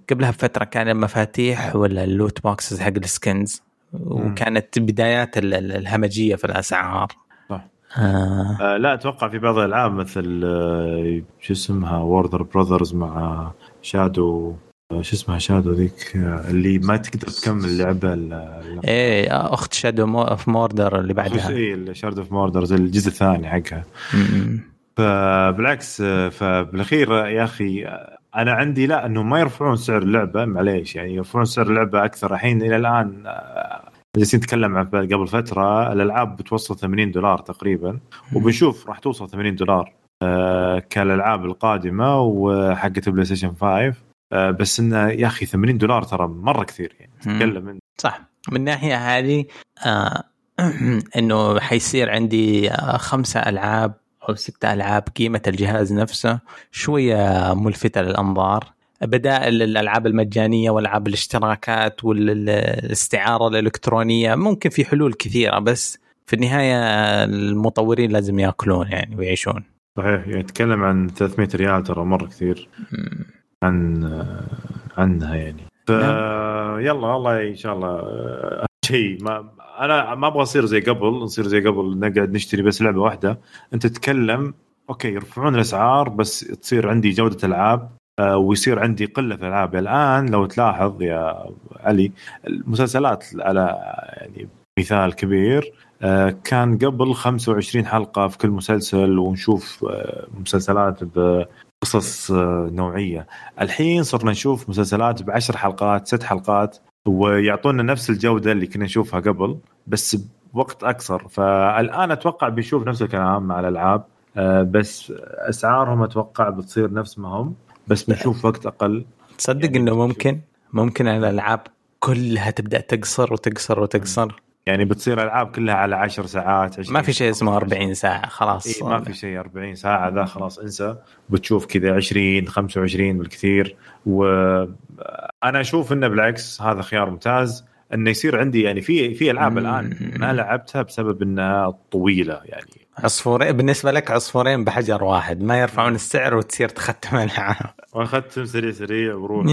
قبلها بفترة كان المفاتيح ولا ال loot boxes حق ال skins وكانت بدايات الهمجية في الأسعار. صح. آه. آه لا أتوقع في بعض الألعاب مثل آه شو اسمها Warner Brothers مع Shadow شو اسمها Shadow ذيك اللي ما تقدر تكمل اللعبه إيه أخت Shadow of Mordor اللي بعدها. اي Shadow of Mordor الجزء الثاني حقها. فبالعكس فبالأخير يا أخي أنا عندي لا إنه ما يرفعون سعر اللعبة معليش يعني يرفعون سعر اللعبة أكثر. الحين إلى الآن جالسين نتكلم قبل فترة الألعاب بتوصل 80 دولار تقريبا وبنشوف راح توصل 80 دولار كالألعاب القادمة وحقت ال PlayStation 5 بس انه يا أخي 80 دولار ترى مرة كثير يعني. تتكلم صح. من ناحية هذه آه إنه حيصير عندي آه خمسة ألعاب أو ستة ألعاب قيمة الجهاز نفسه شوية ملفتة للأنظار. بدائل الالعاب المجانية والعاب الاشتراكات والإستعارة الإلكترونية. ممكن في حلول كثيرة بس في النهاية المطورين لازم يأكلون يعني ويعيشون. صحيح. يعني يتكلم عن 300 ريال ترى مرة كثير. عن عنها يعني. ف نعم. يلا والله إن شاء الله شيء ما أنا ما أبغى أصير زي قبل نصير زي قبل نقعد نشتري بس لعبة واحدة. أنت تتكلم أوكي يرفعون الأسعار بس تصير عندي جودة ألعاب آه، ويصير عندي قلة في الالعاب الآن لو تلاحظ يا علي المسلسلات على يعني مثال كبير آه، كان قبل 25 حلقة في كل مسلسل ونشوف آه، مسلسلات بقصص نوعية. الحين صرنا نشوف مسلسلات بعشر حلقات ست حلقات ويعطونا نفس الجودة اللي كنا نشوفها قبل بس بوقت أقصر. فالآن أتوقع بنشوف نفس الكلام مع الألعاب بس أسعارهم أتوقع بتصير نفس ما هم بس بنشوف وقت أقل. تصدق يعني إنه ممكن ممكن الألعاب كلها تبدأ تقصر وتقصر وتقصر؟ يعني بتصير ألعاب كلها على 10 ساعات ما في شيء اسمه 40 ساعة خلاص. إيه ما في شيء 40 ساعة ذا خلاص انسى. بتشوف كذا 20 25 بالكثير. وأنا أشوف إنه بالعكس هذا خيار ممتاز إنه يصير عندي يعني في في ألعاب الآن ما لعبتها بسبب إنها طويلة يعني. عصفورين بالنسبة لك عصفورين بحجر واحد ما يرفعون السعر وتصير تختم العاب. وأختم سريع سريع وروح.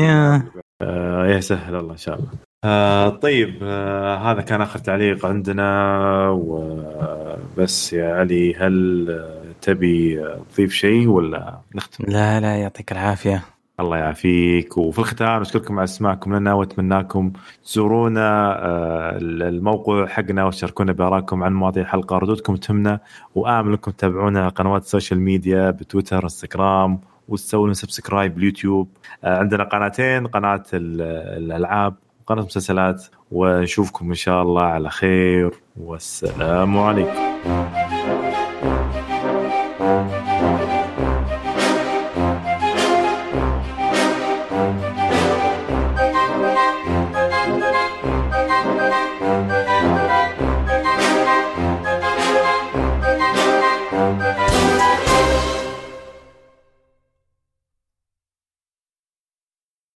آه يا سهل الله إن شاء الله. آه طيب آه هذا كان آخر تعليق عندنا وبس يا علي هل تبي تضيف شيء ولا نختم؟ لا لا يعطيك العافية. الله يعافيك. وفي الختام نشكركم على استماعكم لنا وأتمناكم تزورونا آه، الموقع حقنا وتشاركونا بآرائكم عن مواضيع الحلقة. ردودكم تهمنا وآمل إنكم تتابعونا قنوات ال social media بتويتر إنستغرام وتسوون subscribe باليوتيوب آه، عندنا قناتين قناة الألعاب وقناه المسلسلات ونشوفكم إن شاء الله على خير والسلام عليكم.